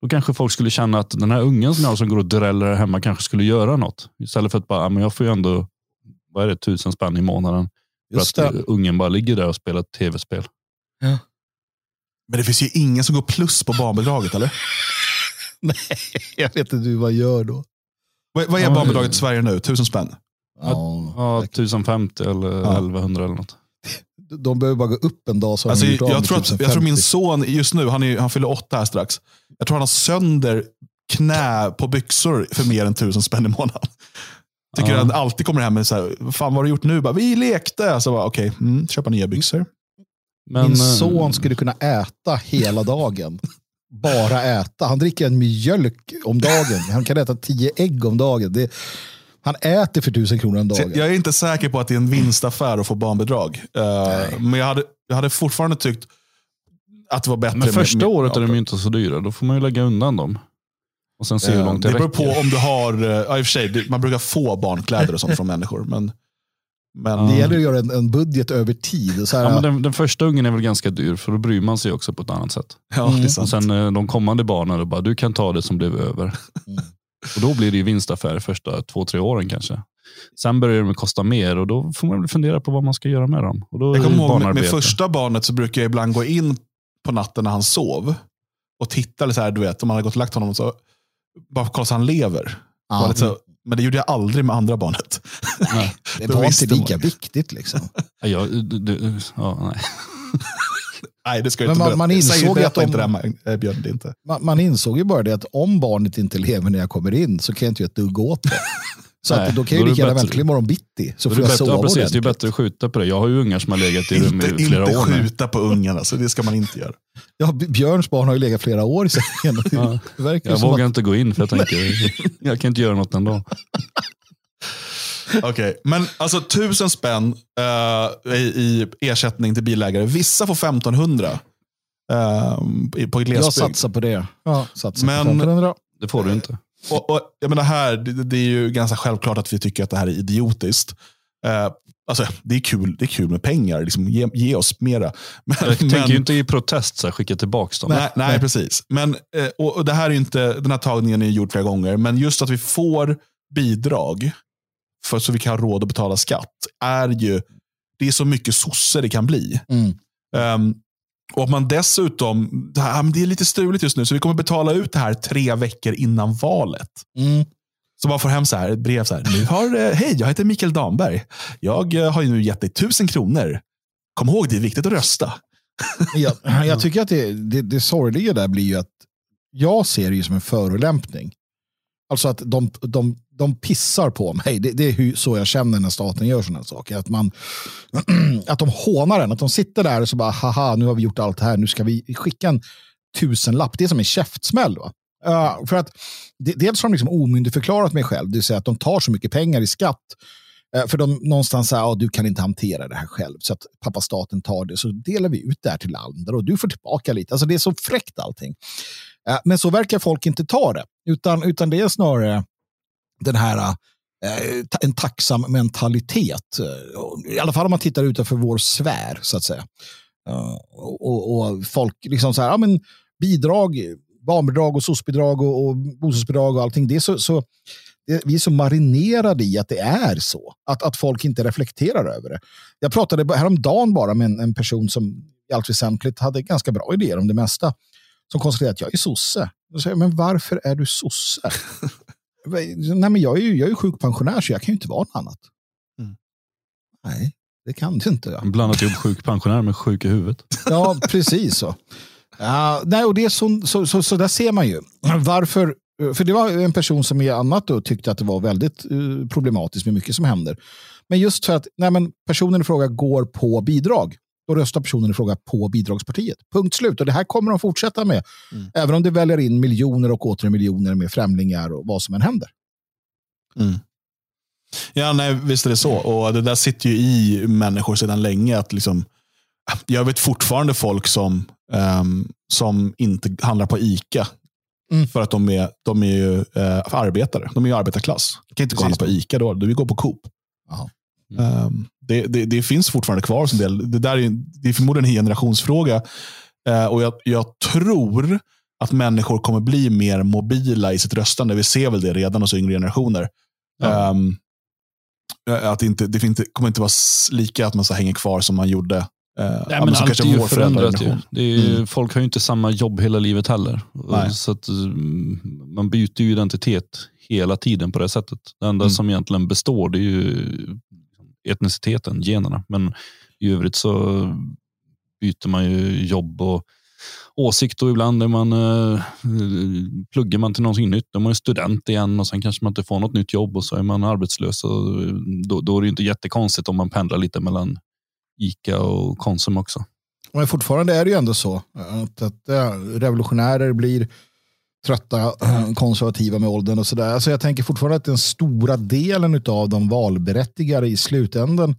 Då kanske folk skulle känna att den här ungen som jag har som går och dräller hemma kanske skulle göra något. Istället för att bara, ja, men jag får ju ändå, vad är det, tusen spänn i månaden. Just för att det. ungen bara ligger där och spelar ett tv-spel. Men det finns ju ingen som går plus på barnbidraget, eller? Nej, jag vet inte hur man gör då. Vad, vad är Ja, barnbidraget i Sverige nu? Tusen spänn? Ja, Ja, 1050 eller Ja. 1100 eller något. de behöver bara gå upp en dag så har Alltså, de gjort jag, med tror att, jag tror min 1050. son just nu, han, är, han fyller åtta här strax. Jag tror han har sönder knä på byxor för mer än tusen spänn i månaden. Tycker Ja. han alltid kommer hem med så här, "Vad fan vad har du gjort nu? Bara, vi lekte. Så bara, okej, mm, köpa nya byxor. Men, Min eh, son skulle kunna äta hela dagen. Bara äta. Han dricker en mjölk om dagen. Han kan äta tio ägg om dagen. Det, han äter för tusen kronor om dagen. jag är inte säker på att det är en vinstaffär att få barnbidrag. Eh, men jag hade, jag hade fortfarande tyckt att det var bättre. Men med- första med- året är de ju inte så dyra. Då får man ju lägga undan dem. Och sen se hur eh, långt Det det, beror räcker. på om du har, eh, ja, i och för sig, man brukar få barnkläder och sånt från människor. Men, men Ja. Det gäller att göra en, en budget över tid. Så här, Ja, men den, den första ungen är väl ganska dyr, för då bryr man sig också på ett annat sätt. ja, det är Och sant. sen eh, de kommande barnen, då bara, du kan ta det som blev över. Mm. Och Då blir det ju vinstaffär första två, tre åren kanske. Sen börjar de kosta mer och då får man väl fundera på vad man ska göra med dem. Och då Jag kommer ihåg med, med första barnet så brukar jag ibland gå in på natten när han sov och titta så här, du vet, om man hade gått och lagt honom så bara kolla så han lever. ja, Var lite så, men det gjorde jag aldrig med andra barnet. Nej. det var inte lika man. viktigt. Liksom. Ja, du, du, ja, nej. Nej, det ska jag Men inte man- berätta. man insåg Säg, att de- inte det här, eh, Björn. Det inte. Man, man insåg ju bara det att om barnet inte lever när jag kommer in så kan jag inte göra ett dugg åt det. Så Nej, att då kan jag ju det lika gärna vänta till imorgon bitti. Så får det jag bättre, sova ja, precis, det är ordentligt. bättre att skjuta på det. Jag har ju ungar som har legat i rum Inte, i flera inte år nu. skjuta på ungarna, så det ska man inte göra. Ja, Björns barn har ju legat flera år i sängen. Ja. Jag vågar att, inte gå in för jag tänker, jag kan inte göra något ändå. Okej, men alltså tusen spänn eh, i, i ersättning till bilägare. Vissa får 1500 uh, på jag glesbygd. satsar på det. Ja, satsar Men- på 1500. Det får du inte. Och, och, jag menar här, det, det är ju ganska självklart att vi tycker att det här är idiotiskt. Eh, alltså, det, är kul, det är kul med pengar, liksom, ge, ge oss mera. Men, Jag tänker ju inte i protest så här, skicka tillbaka dem. Nej, nej, precis. Men, eh, och, och det här är inte, den här tagningen är gjord flera gånger, men just att vi får bidrag för så vi kan ha råd att betala skatt är ju, det är så mycket sosse det kan bli. Mm. Ehm, och att man dessutom, det, här, det är lite struligt just nu, så vi kommer betala ut det här tre veckor innan valet. Mm. Så man får hem så här, ett brev så här. Nu har, eh, hej, jag heter Mikael Damberg. Jag eh, har ju nu gett dig tusen kronor. Kom ihåg, det är viktigt att rösta. Jag, jag tycker att det, det, det sorgliga där blir ju att jag ser det ju som en förolämpning. Alltså att de, de, de pissar på mig. Det, det är hur, så jag känner när staten gör sådana saker. Att, man, att de hånar en. Att de sitter där och så bara, haha, nu har vi gjort allt det här. Nu ska vi skicka en tusenlapp. Det är som en käftsmäll. Va? Uh, för att de- dels har de liksom omyndigförklarat mig själv. Det vill säga att de tar så mycket pengar i skatt. Eh, för de någonstans säger att du kan inte hantera det här själv. Så att pappa staten tar det. Så delar vi ut det här till andra och du får tillbaka lite. Alltså det är så fräckt allting. Eh, men så verkar folk inte ta det. Utan, utan det är snarare den här eh, en tacksam mentalitet. Eh, I alla fall om man tittar utanför vår sfär så att säga. Eh, och, och, folk liksom så här, ja men bidrag, barnbidrag och soc-bidrag och, och bostadsbidrag och allting. Det är så, så det, vi är så marinerade i att det är så. Att, att folk inte reflekterar över det. Jag pratade häromdagen bara med en, en person som i allt väsentligt hade ganska bra idéer om det mesta. Som konstaterade att jag är sosse. Då säger jag, men varför är du sosse? Nej, men jag är ju jag är ju sjukpensionär så jag kan ju inte vara något annat. Mm. Nej, det kan du inte. Ja. Blandat ihop sjuk pensionär med sjuk i huvudet. Ja, precis så. Ja, nej, och det är så, så, så, så där ser man ju. Varför? För det var en person som i annat då tyckte att det var väldigt eh, problematiskt med mycket som händer. Men just för att nej, men personen i fråga går på bidrag. Då röstar personen i fråga på bidragspartiet. Punkt slut. Och det här kommer de fortsätta med. Mm. Även om det väljer in miljoner och åter miljoner med främlingar och vad som än händer. Ja, nej, visst är det så. Och det där sitter ju i människor sedan länge. Att liksom, jag vet fortfarande folk som, ehm, som inte handlar på ICA. Mm. För att de är, de är ju eh, arbetare. De är ju arbetarklass. Du kan inte gå och Precis. handla på ICA då. Du vill gå på Coop. Jaha. Det, det, det finns fortfarande kvar som del. Det, där är, det är förmodligen en generationsfråga. Eh, och jag, jag tror att människor kommer bli mer mobila i sitt röstande. Vi ser väl det redan hos yngre generationer. Ja. Um, att inte, det inte, kommer inte vara lika att man så hänger kvar som man gjorde. Uh, Nej, men som allt är ju förändrat. Ju. Det ju- Mm. Folk har ju inte samma jobb hela livet heller. Nej. Så att, mm, man byter ju identitet hela tiden på det sättet. Det enda Mm. som egentligen består det är ju etniciteten, generna. Men i övrigt så byter man ju jobb och åsikt och ibland är man, eh, pluggar man till någonting nytt. Då är man student igen och sen kanske man inte får något nytt jobb och så är man arbetslös. Och eh, då, då är det inte jättekonstigt om man pendlar lite mellan Ica och Konsum också. Men fortfarande är det ju ändå så att, att eh, revolutionärer blir trötta, eh, konservativa med åldern och sådär. Alltså jag tänker fortfarande att den stora delen av de valberättigade i slutändan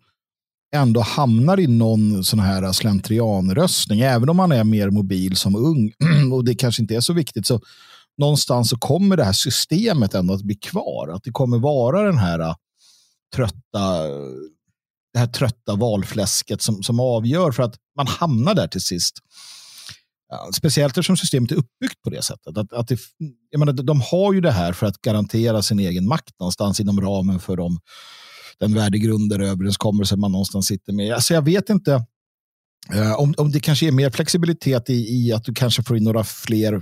ändå hamnar i någon sån här slentrianröstning. Även om man är mer mobil som ung och det kanske inte är så viktigt så någonstans så kommer det här systemet ändå att bli kvar. Att det kommer vara den här eh, trötta eh, det här trötta valfläsket som, som avgör för att man hamnar där till sist. Speciellt eftersom systemet är uppbyggt på det sättet. Att, att det, jag menar, de har ju det här för att garantera sin egen makt någonstans inom ramen för de, den där överenskommelsen man någonstans sitter med. Alltså jag vet inte eh, om, om det kanske är mer flexibilitet i, i att du kanske får in några fler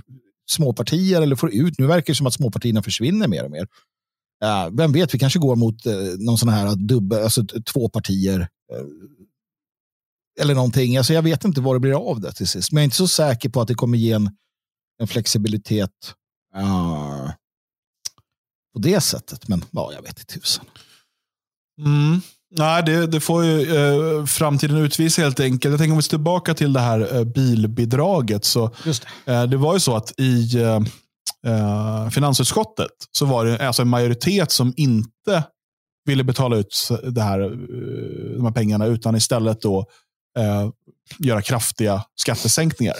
småpartier eller får ut. Nu verkar det som att småpartierna försvinner mer och mer. Ja, vem vet, vi kanske går mot eh, någon sån här dubbel, alltså två partier. Eh, eller någonting. Alltså, jag vet inte vad det blir av det till sist. Men jag är inte så säker på att det kommer ge en, en flexibilitet ah, på det sättet. Men ja, jag vet inte tusen. Mm. Nej, det, det får ju eh, framtiden utvisa helt enkelt. Jag tänker om vi ser tillbaka till det här eh, bilbidraget. Så, det. eh, det var ju så att i eh, eh, finansutskottet så var det alltså en majoritet som inte ville betala ut det här, eh, de här pengarna utan istället då eh, göra kraftiga skattesänkningar.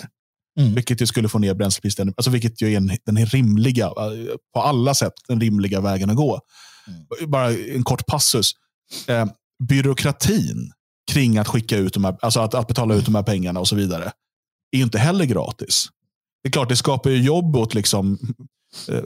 Mm. Vilket ju skulle få ner bränslepriset, alltså vilket ju är en, den rimliga, eh, på alla sätt den rimliga vägen att gå. Bara en kort passus. Eh, byråkratin kring att skicka ut de här, alltså att, att betala ut de här pengarna och så vidare, är ju inte heller gratis. Det är klart, det skapar ju jobb åt liksom eh,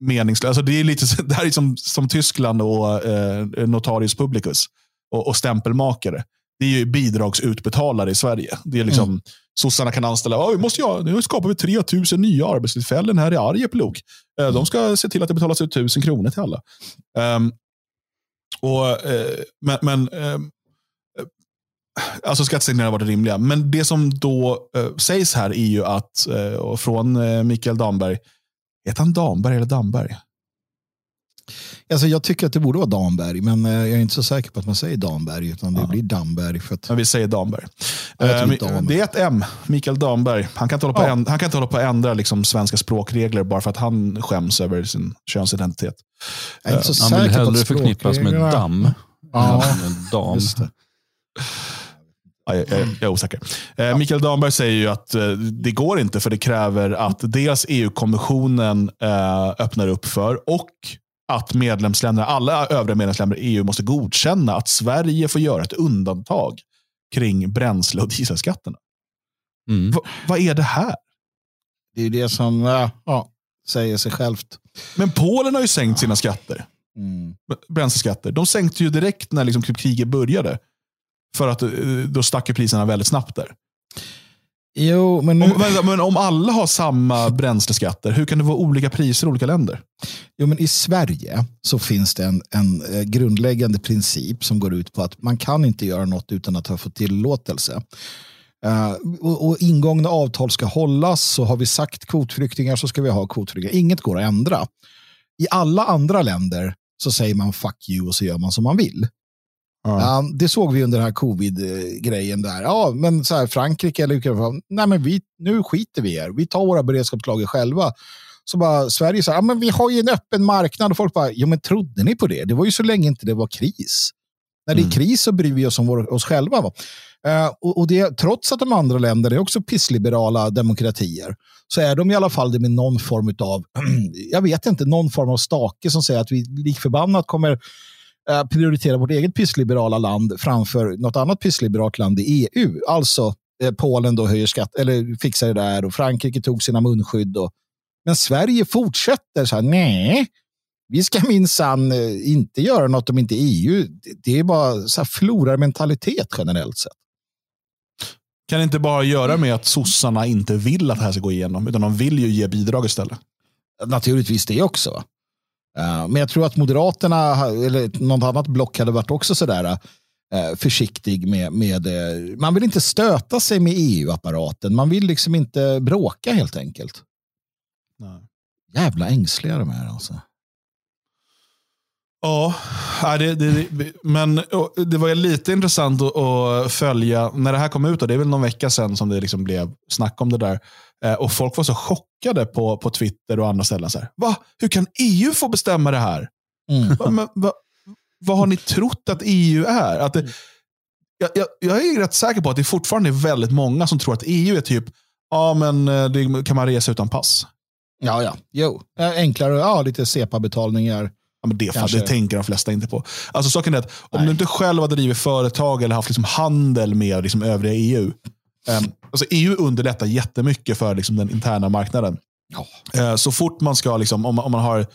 meningslösa. Alltså det, är lite, så- det här är som, som Tyskland och eh, notarius publicus och, och stämpelmakare. Det är ju bidragsutbetalare i Sverige. Det är liksom, Mm. Sossarna kan anställa, "Ja, vi måste göra, nu skapar vi 3000 nya arbetstillfällen här i Arjeplog. Eh, De ska se till att det betalas ut 1000 kronor till alla. Ehm, och, eh, men, men ehm, eh, alltså skattesänkningar har varit rimliga. Men det som då eh, sägs här är ju att, eh, från eh, Mikael Damberg, heter han Damberg eller Damberg? Alltså, jag tycker att det borde vara Damberg, men eh, jag är inte så säker på att man säger Damberg, utan det Ja. blir Damberg. För att, Men vi säger Damberg. Ja, Eh, men- Damberg. det är ett M, Mikael Damberg. Han kan inte hålla på, Ja. att änd- han kan inte hålla på att ändra liksom svenska språkregler bara för att han skäms över sin könsidentitet. jag är inte så Han säker vill på att hellre förknippas med damm Ja, än med dam. just det. Ja, jag, jag, jag är osäker. Eh, Mikael Damberg säger ju att eh, det går inte för det kräver att dels EU-kommissionen eh, öppnar upp för och att medlemsländerna, alla övriga medlemsländer i EU måste godkänna att Sverige får göra ett undantag kring bränsle och dieselskatterna. Mm. Va, vad är det här? Det är det som ja, säger sig självt. Men Polen har ju sänkt sina skatter. Mm. bränsleskatter. De sänkte ju direkt när liksom kriget började. För att eh, då stack priserna väldigt snabbt där. Jo, men nu... Om, vänta, men om alla har samma bränsleskatter, hur kan det vara olika priser i olika länder? Jo, men I Sverige så finns det en, en eh, grundläggande princip som går ut på att man kan inte göra något utan att ha fått tillåtelse. Eh, och, och ingångna avtal ska hållas, så har vi sagt kvotflyktingar så ska vi ha kvotflyktingar. Inget går att ändra. I alla andra länder så säger man fuck you och så gör man som man vill. Ja, det såg vi under den här covid-grejen där. Ja, men så här, Frankrike eller Ukraina, nej men vi, nu skiter vi er. Vi tar våra beredskapslager själva. Så bara Sverige sa, ja men vi har ju en öppen marknad och folk bara, ja men trodde ni på det? Det var ju så länge inte det var kris. När det är Mm. kris så bryr vi oss om vår, oss själva. Va? Eh, och, och det, trots att de andra länderna är också pissliberala demokratier så är de i alla fall det med någon form av, jag vet inte, någon form av stake som säger att vi likförbannat kommer eh, prioritera vårt eget pissliberala land framför något annat pissliberalt land i EU. Alltså eh, Polen då höjer skatt, eller fixar det där och Frankrike tog sina munskydd. Och, men Sverige fortsätter så här, nej, vi ska minsann eh, inte göra något om inte EU. Det är bara så här florarmentalitet generellt sett. Kan det inte bara göra med att sossarna inte vill att det här ska gå igenom, utan de vill ju ge bidrag istället? Naturligtvis det också. Uh, men jag tror att Moderaterna eller något annat block hade varit också sådär uh, försiktig med, med uh, man vill inte stöta sig med EU-apparaten. Man vill liksom inte bråka helt enkelt. Nej. Jävla ängsliga de är alltså. Ja, det, det, men det var lite intressant att följa när det här kom ut. Och det är väl någon vecka sedan som det liksom blev snack om det där. Eh, och folk var så chockade på, på Twitter och andra ställen. Så här, va? Hur kan EU få bestämma det här? Mm. Va, men, va, vad har ni trott att EU är? Att det, mm. jag, jag, jag, är rätt säker på att det fortfarande är väldigt många som tror att EU är typ, ja men eh, det kan man resa utan pass. Ja, ja. Jo, enklare, ja, lite SEPA-betalningar. Ja, men det, fan, det tänker de flesta inte på. Alltså, saken är att om Nej. du inte själv har drivit företag eller haft liksom handel med liksom övriga EU. Ehm, alltså EU underlättar jättemycket för liksom den interna marknaden. Ja. Uh, så fort man ska, liksom, om, om man har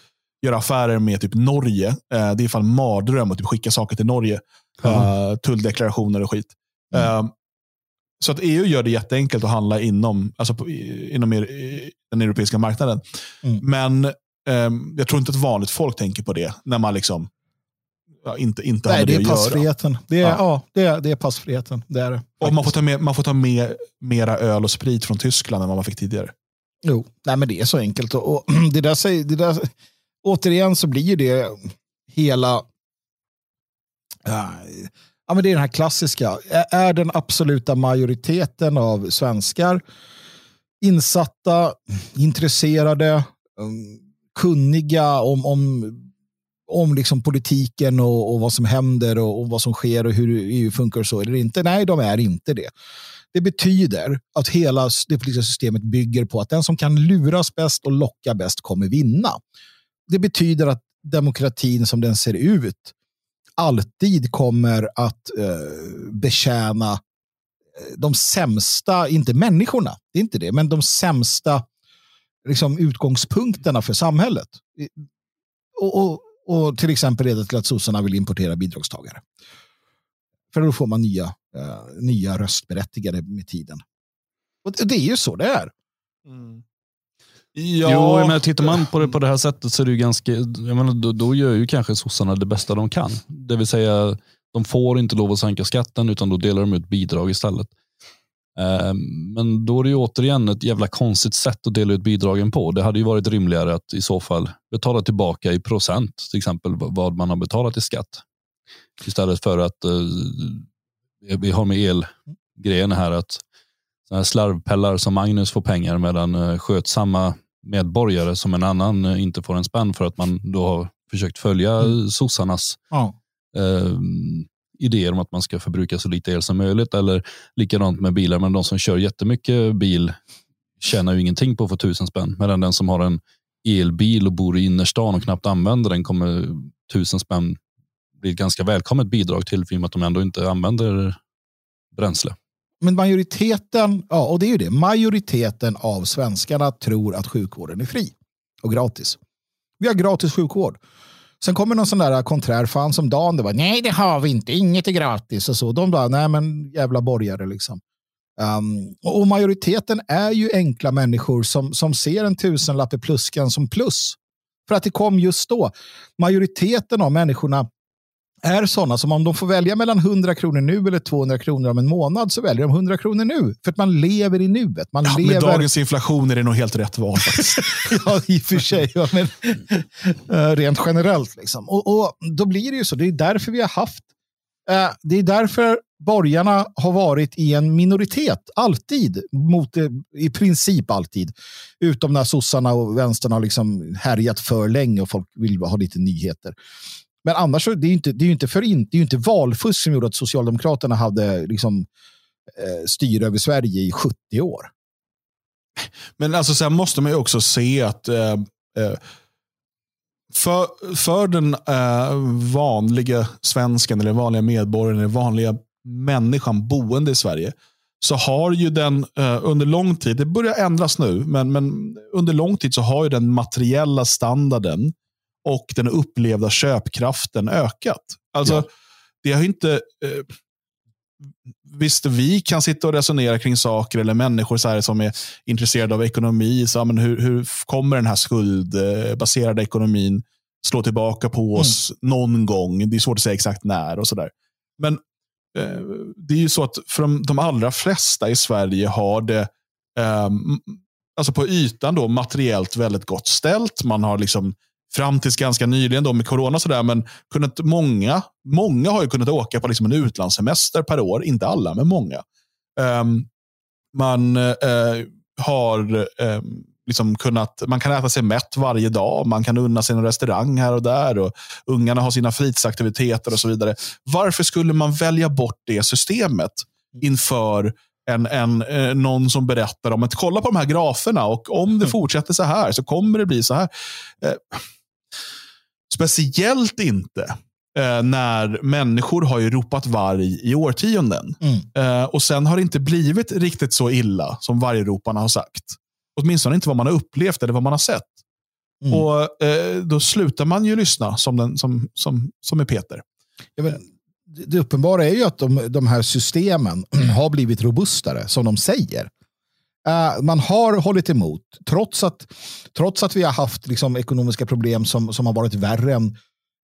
göra affärer med typ Norge. Uh, det är ifall mardröm att typ skicka saker till Norge. Uh, tulldeklarationer och skit. Mm. Uh, så att EU gör det jätteenkelt att handla inom, alltså på, inom er, den europeiska marknaden. Mm. Men Um, jag tror inte att vanligt folk tänker på det när man liksom ja, inte, inte Nej, har med det, det är passfriheten. Det är, ja. ja. det, är, det är passfriheten. Det är det, och man får ta, med, man får ta med mera öl och sprit från Tyskland än vad man fick tidigare. Jo, Nej, men det är så enkelt. Och, och det där, det där, återigen så blir det hela... Ja, ja, men det är den här klassiska. Är den absoluta majoriteten av svenskar insatta, intresserade, um, kunniga om, om, om liksom politiken och, och vad som händer och, och, vad som sker och hur EU funkar och så eller inte. Nej, de är inte det. Det betyder att hela det politiska systemet bygger på att den som kan luras bäst och locka bäst kommer vinna. Det betyder att demokratin som den ser ut alltid kommer att eh, betjäna eh, de sämsta, inte människorna, det är inte det, men de sämsta liksom, utgångspunkterna för samhället. Och, och, och till exempel leder till att sossarna vill importera bidragstagare. För då får man nya, uh, nya röstberättigade med tiden. Och det är ju så det är. Mm. Ja. Jo, men tittar man på det på det här sättet så är det ju ganska, jag menar, då, då gör ju kanske sossarna det bästa de kan. Det vill säga, de får inte lov att sänka skatten utan då delar de ut bidrag istället. Ehm, men då är det ju återigen ett jävla konstigt sätt att dela ut bidragen på. Det hade ju varit rimligare att i så fall betala tillbaka i procent, till exempel vad man har betalat i skatt. Istället för att eh, vi har med elgrejen här att här slarvpellar som Magnus får pengar medan eh, skötsamma medborgare som en annan eh, inte får en spänn för att man då har försökt följa mm. sossarnas ja. eh, idéer om att man ska förbruka så lite el som möjligt. Eller likadant med bilar, men de som kör jättemycket bil tjänar ju ingenting på att få tusen spänn. Medan den som har en elbil och bor i innerstan och knappt använder den kommer tusen spänn bli ett ganska välkommet bidrag till för att de ändå inte använder bränsle. Men majoriteten, ja, och det är ju det, majoriteten av svenskarna tror att sjukvården är fri och gratis. Vi har gratis sjukvård. Sen kommer någon sån där konträr fan som Dan. Det var, nej, det har vi inte. Inget är gratis. Och så. De bara, nej men jävla borgare liksom. Um, och majoriteten är ju enkla människor som, som ser en tusenlapp i pluskan som plus. För att det kom just då. Majoriteten av människorna är sådana som om de får välja mellan 100 kronor nu eller 200 kronor om en månad så väljer de 100 kronor nu. För att man lever i nuet. Man ja, lever... Med dagens inflation är det nog helt rätt val. ja, i och för sig. Ja, men, uh, rent generellt. Liksom. Och, och, Då blir det ju så. Det är därför vi har haft uh, det är därför borgarna har varit i en minoritet, alltid, mot det, i princip alltid. Utom när sossarna och vänstern har liksom härjat för länge och folk vill ha lite nyheter. Men annars så det är inte, det är inte för in, det är inte valfusk som gjorde att Socialdemokraterna hade liksom, eh, styr över Sverige i 70 år. Men alltså sen måste man ju också se att eh, eh, för, för den eh, vanliga svensken, eller vanliga medborgaren, eller vanliga människan boende i Sverige, så har ju den eh, under lång tid, det börjar ändras nu, men, men under lång tid så har ju den materiella standarden och den upplevda köpkraften ökat. Alltså, ja. det har inte... Eh, visst, vi kan sitta och resonera kring saker, eller människor så här, som är intresserade av ekonomi. Så, men hur, hur kommer den här skuldbaserade ekonomin slå tillbaka på mm. oss mm. någon gång? Det är svårt att säga exakt när och sådär. Men eh, det är ju så att för de, de allra flesta i Sverige har det eh, alltså på ytan då, materiellt väldigt gott ställt. Man har liksom fram tills ganska nyligen då med corona och sådär, men kunnat, många, många har ju kunnat åka på liksom en utlandssemester per år. Inte alla, men många. Um, man uh, har um, liksom kunnat, man kan äta sig mätt varje dag. Man kan unna sig en restaurang här och där. och Ungarna har sina fritidsaktiviteter och så vidare. Varför skulle man välja bort det systemet inför en, en, eh, någon som berättar om att kolla på de här graferna och om det mm. fortsätter så här så kommer det bli så här. Eh, Speciellt inte eh, när människor har ju ropat varg i årtionden. Mm. Eh, och sen har det inte blivit riktigt så illa som vargroparna har sagt. Åtminstone inte vad man har upplevt eller vad man har sett. Mm. Och eh, Då slutar man ju lyssna som, den, som, som, som är Peter. Ja, men, det uppenbara är ju att de, de här systemen har blivit robustare, som de säger. Uh, man har hållit emot, trots att, trots att vi har haft liksom, ekonomiska problem som, som har varit värre än,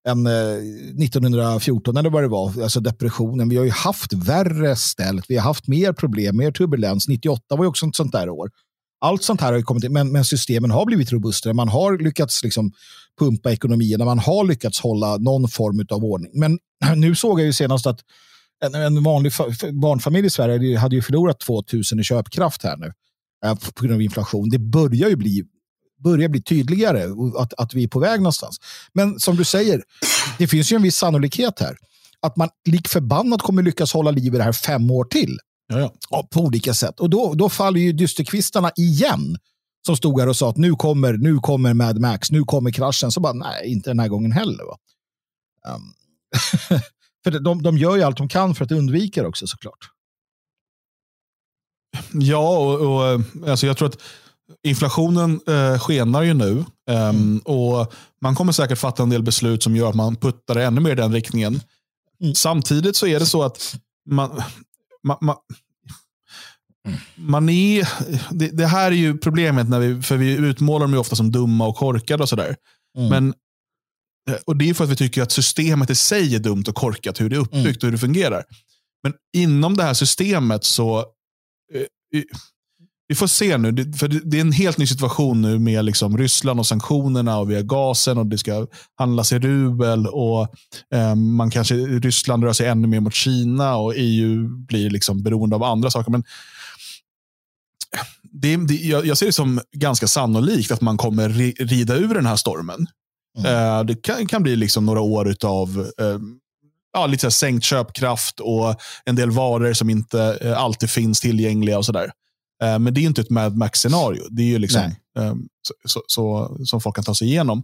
än eh, uh, 1914, eller vad det var, alltså depressionen. Vi har ju haft värre ställt, vi har haft mer problem, mer turbulens. 98 var ju också ett sånt där år. Allt sånt här har kommit in, men, men systemen har blivit robustare. Man har lyckats liksom, pumpa ekonomierna, man har lyckats hålla någon form av ordning. Men nu såg jag ju senast att en, en vanlig barnfamilj i Sverige hade ju förlorat 2000 i köpkraft här nu. Eh, på grund av inflation. Det börjar ju bli, börjar bli tydligare att, att vi är på väg någonstans. Men som du säger, det finns ju en viss sannolikhet här. Att man lik förbannat kommer lyckas hålla liv i det här fem år till. Ja, ja. På olika sätt. Och då, då faller ju dysterkvistarna igen. Som stod här och sa att nu kommer, nu kommer Mad Max, nu kommer kraschen. Så bara, nej, inte den här gången heller. Va? Um, för de, de gör ju allt de kan för att undvika det också såklart. Ja, och, och alltså jag tror att inflationen eh, skenar ju nu. Um, mm. och Man kommer säkert fatta en del beslut som gör att man puttar det ännu mer i den riktningen. Mm. Samtidigt så är det så att man, man, man man är, det, det, här är ju problemet, när vi, för vi utmålar dem ju ofta som dumma och korkade och sådär. Mm. Men, eh, och Det är för att vi tycker att systemet i sig är dumt och korkat, hur det är uppbyggt mm. och hur det fungerar. Men inom det här systemet så Eh, vi får se nu, för det är en helt ny situation nu med liksom Ryssland och sanktionerna och via gasen och det ska handlas i rubel och eh, man kanske, Ryssland rör sig ännu mer mot Kina och EU blir liksom beroende av andra saker. Men det, det, jag, jag ser det som ganska sannolikt att man kommer rida ur den här stormen. Mm. Eh, det kan, kan, bli liksom några år av eh, ja, lite så sänkt köpkraft och en del varor som inte eh, alltid finns tillgängliga och sådär. Eh, men det är inte ett Mad Max-scenario. Det är ju liksom eh, så, så, så, som folk kan ta sig igenom.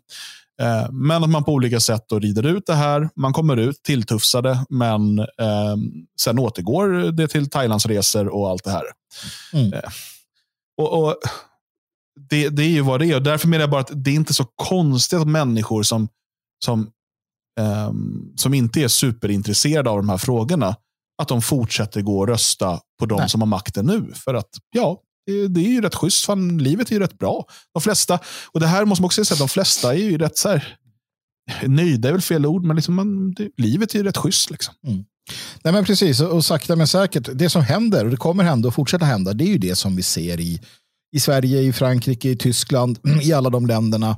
Eh, men att man på olika sätt då rider ut det här. Man kommer ut tilltufsade, men eh, sen återgår det till Thailandsresor och allt det här. Mm. Eh, och, och det, det, är ju vad det är. Och därför menar jag bara att det är inte så konstigt att människor som, som um, som inte är superintresserade av de här frågorna, att de fortsätter gå och rösta på de Nej. som har makten nu. För att, ja, det, är ju rätt schysst. Fan, livet är ju rätt bra. De flesta, och det här måste man också säga, de flesta är ju rätt så här, nöjda är väl fel ord, men liksom man, det, livet är ju rätt schysst. Liksom. Mm. Nej, men precis, och sakta men säkert, det som händer, och det kommer hända och fortsätta hända, det är ju det som vi ser i, i Sverige, i Frankrike, i Tyskland, i alla de länderna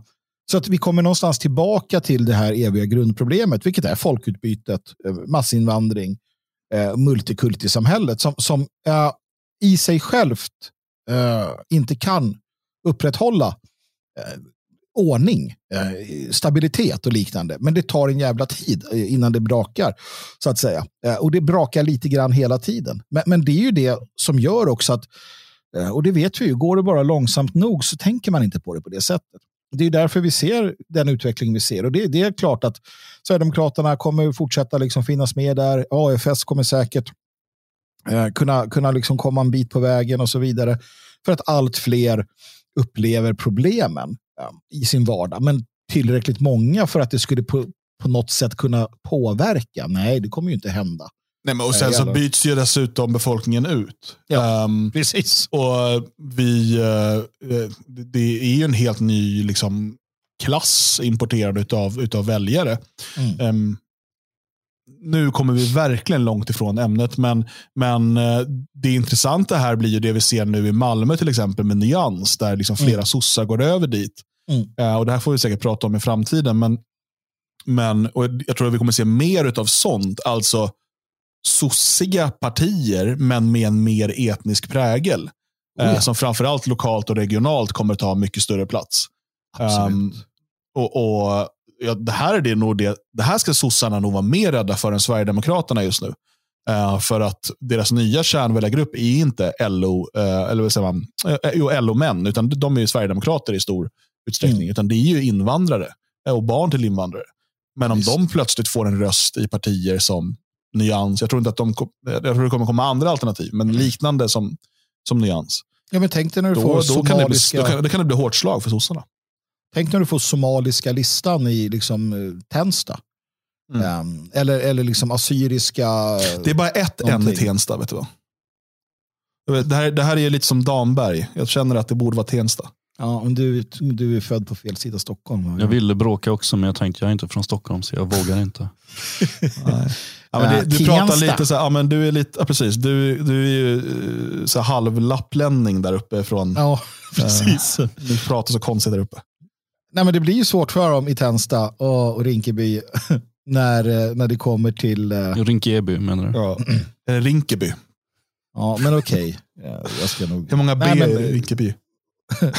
så att vi kommer någonstans tillbaka till det här eviga grundproblemet, vilket är folkutbytet, eh, massinvandring, eh, multikultisamhället som, som eh, i sig självt eh, inte kan upprätthålla eh, ordning, eh, stabilitet och liknande. Men det tar en jävla tid eh, innan det brakar, så att säga. Eh, och det brakar lite grann hela tiden. Men, men det är ju det som gör också att, och det vet vi ju, går det bara långsamt nog så tänker man inte på det på det sättet. Det är därför vi ser den utveckling vi ser. Och det, det är klart att Sverigedemokraterna kommer fortsätta liksom finnas med där. AFS kommer säkert Eh, kunna kunna liksom komma en bit på vägen och så vidare. För att allt fler upplever problemen eh, i sin vardag. Men tillräckligt många för att det skulle på, på något sätt kunna påverka. Nej, det kommer ju inte hända. Nej, men och sen så byts ju dessutom befolkningen ut. Ja, um, precis. Och vi, uh, det är ju en helt ny liksom, klass importerad utav, utav väljare. Mm. Um, nu kommer vi verkligen långt ifrån ämnet, men, men uh, det intressanta här blir ju det vi ser nu i Malmö till exempel med Nyans, där liksom flera mm. sossar går över dit. Mm. Uh, och Det här får vi säkert prata om i framtiden, men, men och jag tror att vi kommer se mer av sånt. Alltså sossiga partier, men med en mer etnisk prägel. Oh ja. eh, som framförallt lokalt och regionalt kommer ta mycket större plats. Um, och, och ja, det här är det nog det, det här ska sossarna nog vara mer rädda för än Sverigedemokraterna just nu. Uh, för att deras nya kärnväljargrupp är inte LO, uh, eller vad säger man, uh, LO-män, utan de är ju Sverigedemokrater i stor utsträckning. Mm. Utan det är ju invandrare och barn till invandrare. Men om Visst. de plötsligt får en röst i partier som nyans. Jag tror inte att de, jag tror det kommer komma andra alternativ, men mm. liknande som, som nyans. Ja, men tänk dig när du då, får då somaliska... kan det, bli, då, kan, då kan det bli hårt slag för sossarna. Tänk när du får somaliska listan i liksom, eh, Tensta. Mm. Um, eller, eller liksom assyriska... Det är bara ett än i Tensta. Vet du vad? Det här, det här är lite som Damberg. Jag känner att det borde vara Tensta. Ja, men du, du är född på fel sida Stockholm. Jag ville bråka också, men jag tänkte jag är inte från Stockholm, så jag vågar inte. Ja, men det, du pratar lite så här, ja, men du är lite, ja, precis, du, du är ju eh, så halv lapplänning där uppe från. Ja, precis. Uh, du pratar så konstigt där uppe. Nej, men det blir ju svårt för dem i Tensta och, och Rinkeby när, eh, när det kommer till... Uh... Rinkeby menar du? Ja. Rinkeby. Ja, men okej. Okay. Jag ska nog... Hur många B Nej, men... är Rinkeby?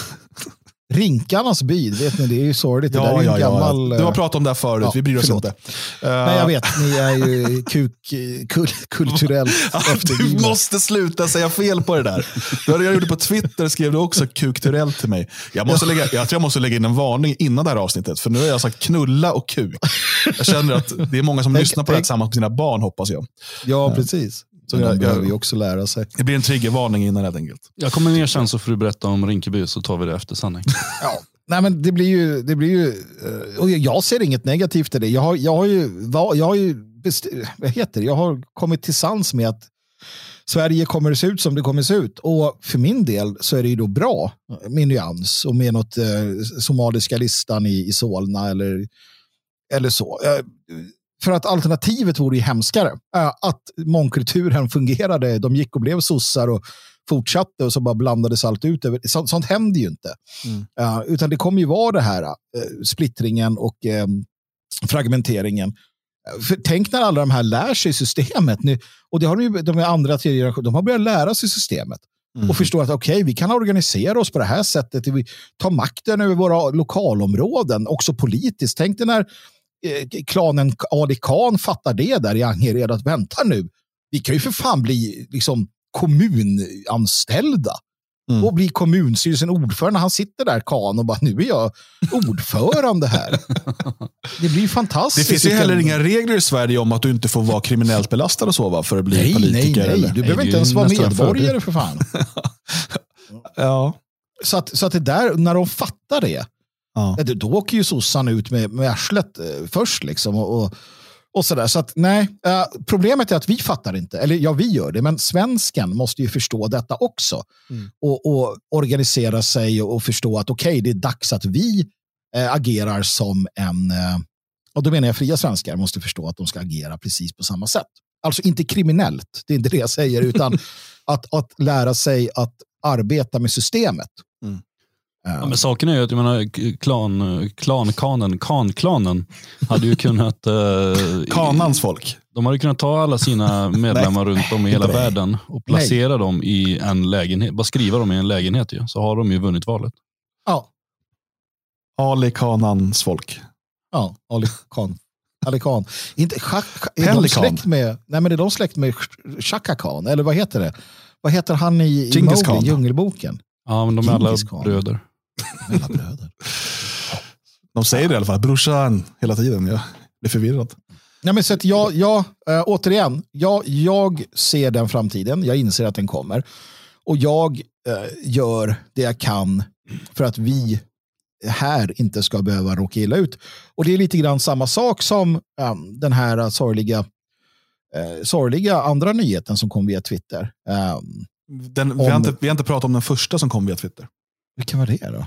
Rinkarnas by, vet ni, det är ju sorgligt. Ja, det där är ja, gammal, ja. Du har pratat om det här förut, ja, vi bryr oss förlåt. inte. Nej, jag vet, ni är ju kuk, kul, kulturellt Du måste sluta säga fel på det där. Jag gjorde på Twitter, skrev du också kukturellt till mig. Jag, måste lägga, jag tror jag måste lägga in en varning innan det här avsnittet, för nu har jag sagt knulla och kuk. Jag känner att det är många som tänk, lyssnar på tänk. det här tillsammans med sina barn, hoppas jag. Ja, precis. Så jag, behöver ju också lära sig. Det blir en triggervarning innan helt enkelt. Jag kommer ner sen så får du berätta om Rinkeby så tar vi det efter sanning. ja. Nej, men det blir ju, det blir ju eh, och jag ser inget negativt i det. Jag har, jag har ju, jag har ju vad heter det? Jag har kommit till sans med att Sverige kommer att se ut som det kommer att se ut. Och för min del så är det ju då bra med nyans och med något eh, somaliska listan i, i Solna eller, eller så. Eh, för att alternativet vore ju hemskare. Äh, att mångkulturen fungerade, de gick och blev sossar och fortsatte och så bara blandades allt ut. Så, sånt händer ju inte. Mm. Uh, utan det kommer ju vara det här uh, splittringen och uh, fragmenteringen. För tänk när alla de här lär sig systemet. Nu, och det har de, de andra tredje de har börjat lära sig systemet. Mm. Och förstår att okej, okay, vi kan organisera oss på det här sättet. Vi tar makten över våra lokalområden, också politiskt. Tänk dig när klanen Ali Khan fattar det där i Angered att vänta nu, vi kan ju för fan bli liksom kommunanställda. Mm. Och bli kommunstyrelsen ordförande. Han sitter där, Khan, och bara nu är jag ordförande här. det blir fantastiskt. Det finns ju heller inga regler i Sverige om att du inte får vara kriminellt belastad och så va, för att bli nej, politiker. Nej, nej, du behöver inte ens vara medborgare för fan. ja. Så att, så att det där, när de fattar det, Ja. Då åker ju sossarna ut med, med arslet eh, först. Liksom, och, och, och sådär. Så att, nej, eh, problemet är att vi fattar inte. Eller ja, vi gör det, men svensken måste ju förstå detta också. Mm. Och, och, organisera sig och, och förstå att okej, okay, det är dags att vi äh, agerar som en... Äh, och då menar jag fria svenskar måste förstå att de ska agera precis på samma sätt. Alltså inte kriminellt, det är inte det jag säger, utan att, att lära sig att arbeta med systemet. Ja, men saken är ju att jag menar, klan, klankanen, kanklanen hade ju kunnat... Eh, Kanans folk. De hade kunnat ta alla sina medlemmar runt om i hela världen och placera Nej. dem i en lägenhet. Bara skriva dem i en lägenhet ju, så har de ju vunnit valet. Ja. Ali Kanans folk. Ja, Ali Khan. Ali Khan. Inte, är de släkt med, nej men är de släkt med Chaka Khan? Eller vad heter det? Vad heter han i, i Mowgli, Djungelboken? Ja, men de är alla bröder. Alla bröder. De säger det i alla fall, brorsan, hela tiden. Jag blir förvirrad. Nej, men så att jag, jag, äh, återigen, jag, jag ser den framtiden. Jag inser att den kommer. Och jag äh, gör det jag kan för att vi här inte ska behöva råka illa ut. Och det är lite grann samma sak som äh, den här sorgliga, äh, sorgliga andra nyheten som kom via Twitter. Ähm, den, vi, har inte, vi har inte pratat om den första som kom via Twitter. Vilken var det då?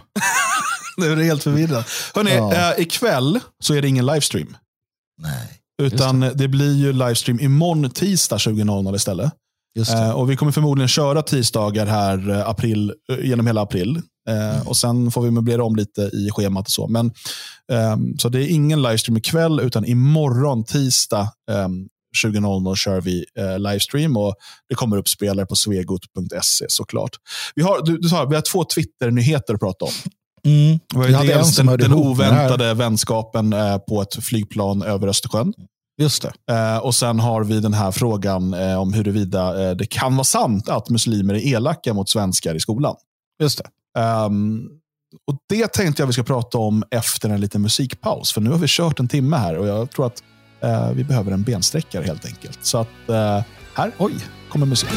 nu är det helt förvirrat. Hörrni, ja. äh, ikväll så är det ingen livestream. Nej. Utan det. det. blir ju livestream imorgon tisdag 20.00 istället. Eh, och Vi kommer förmodligen köra tisdagar här eh, april, eh, genom hela april. Eh, mm. Och Sen får vi möblera om lite i schemat och så. Men, ehm, så det är ingen livestream ikväll, utan imorgon tisdag 20.00 ehm, kör vi eh, livestream och det kommer upp spelare på svegot.se såklart. Vi har, du, du sa, vi har två Twitter-nyheter att prata om. Mm. Var ju dels den, den oväntade vänskapen eh, på ett flygplan över Östersjön. Just det. Eh, och sen har vi den här frågan eh, om huruvida eh, det kan vara sant att muslimer är elaka mot svenskar i skolan. Just det. Um, och Det tänkte jag vi ska prata om efter en liten musikpaus. För nu har vi kört en timme här och jag tror att Eh, vi behöver en bensträckare helt enkelt. Så att eh, här, oj, kommer musik.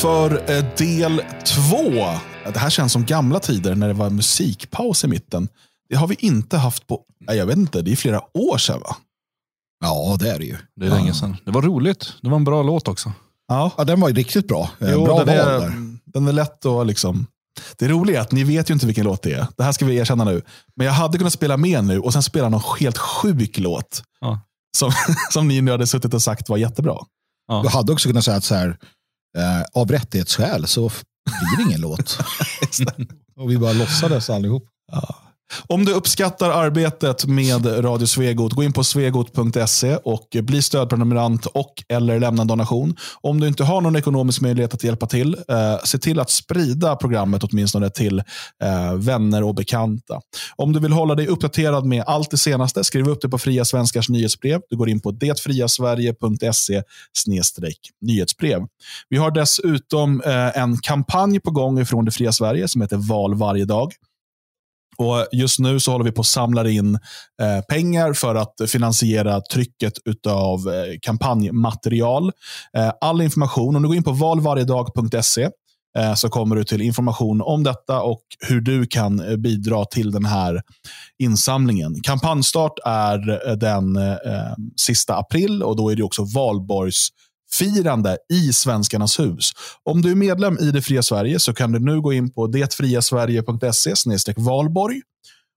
För eh, del två. Det här känns som gamla tider när det var musikpaus i mitten. Det har vi inte haft på, jag vet inte, det är flera år sedan va? Ja, det är det ju. Det är länge sedan. Det var roligt. Det var en bra låt också. Ja, ja den var ju riktigt bra. Eh, jo, bra den, är, den är lätt att liksom... Det roliga är att ni vet ju inte vilken låt det är. Det här ska vi erkänna nu. Men jag hade kunnat spela med nu och sen spela någon helt sjuk låt. Ja. Som, som ni nu hade suttit och sagt var jättebra. Ja. Du hade också kunnat säga att så här, eh, av rättighetsskäl så blir det ingen låt. och vi bara låtsades allihop. Ja. Om du uppskattar arbetet med Radio Svegot, gå in på svegot.se och bli stödprenumerant och eller lämna en donation. Om du inte har någon ekonomisk möjlighet att hjälpa till, eh, se till att sprida programmet åtminstone till eh, vänner och bekanta. Om du vill hålla dig uppdaterad med allt det senaste, skriv upp det på Fria Svenskars nyhetsbrev. Du går in på detfriasverige.se nyhetsbrev. Vi har dessutom eh, en kampanj på gång från Det Fria Sverige som heter Val varje dag. Och Just nu så håller vi på att samla in eh, pengar för att finansiera trycket av eh, kampanjmaterial. Eh, all information, om du går in på valvarjedag.se eh, så kommer du till information om detta och hur du kan eh, bidra till den här insamlingen. Kampanjstart är eh, den eh, sista april och då är det också valborgs firande i Svenskarnas hus. Om du är medlem i Det fria Sverige så kan du nu gå in på detfriasverige.se valborg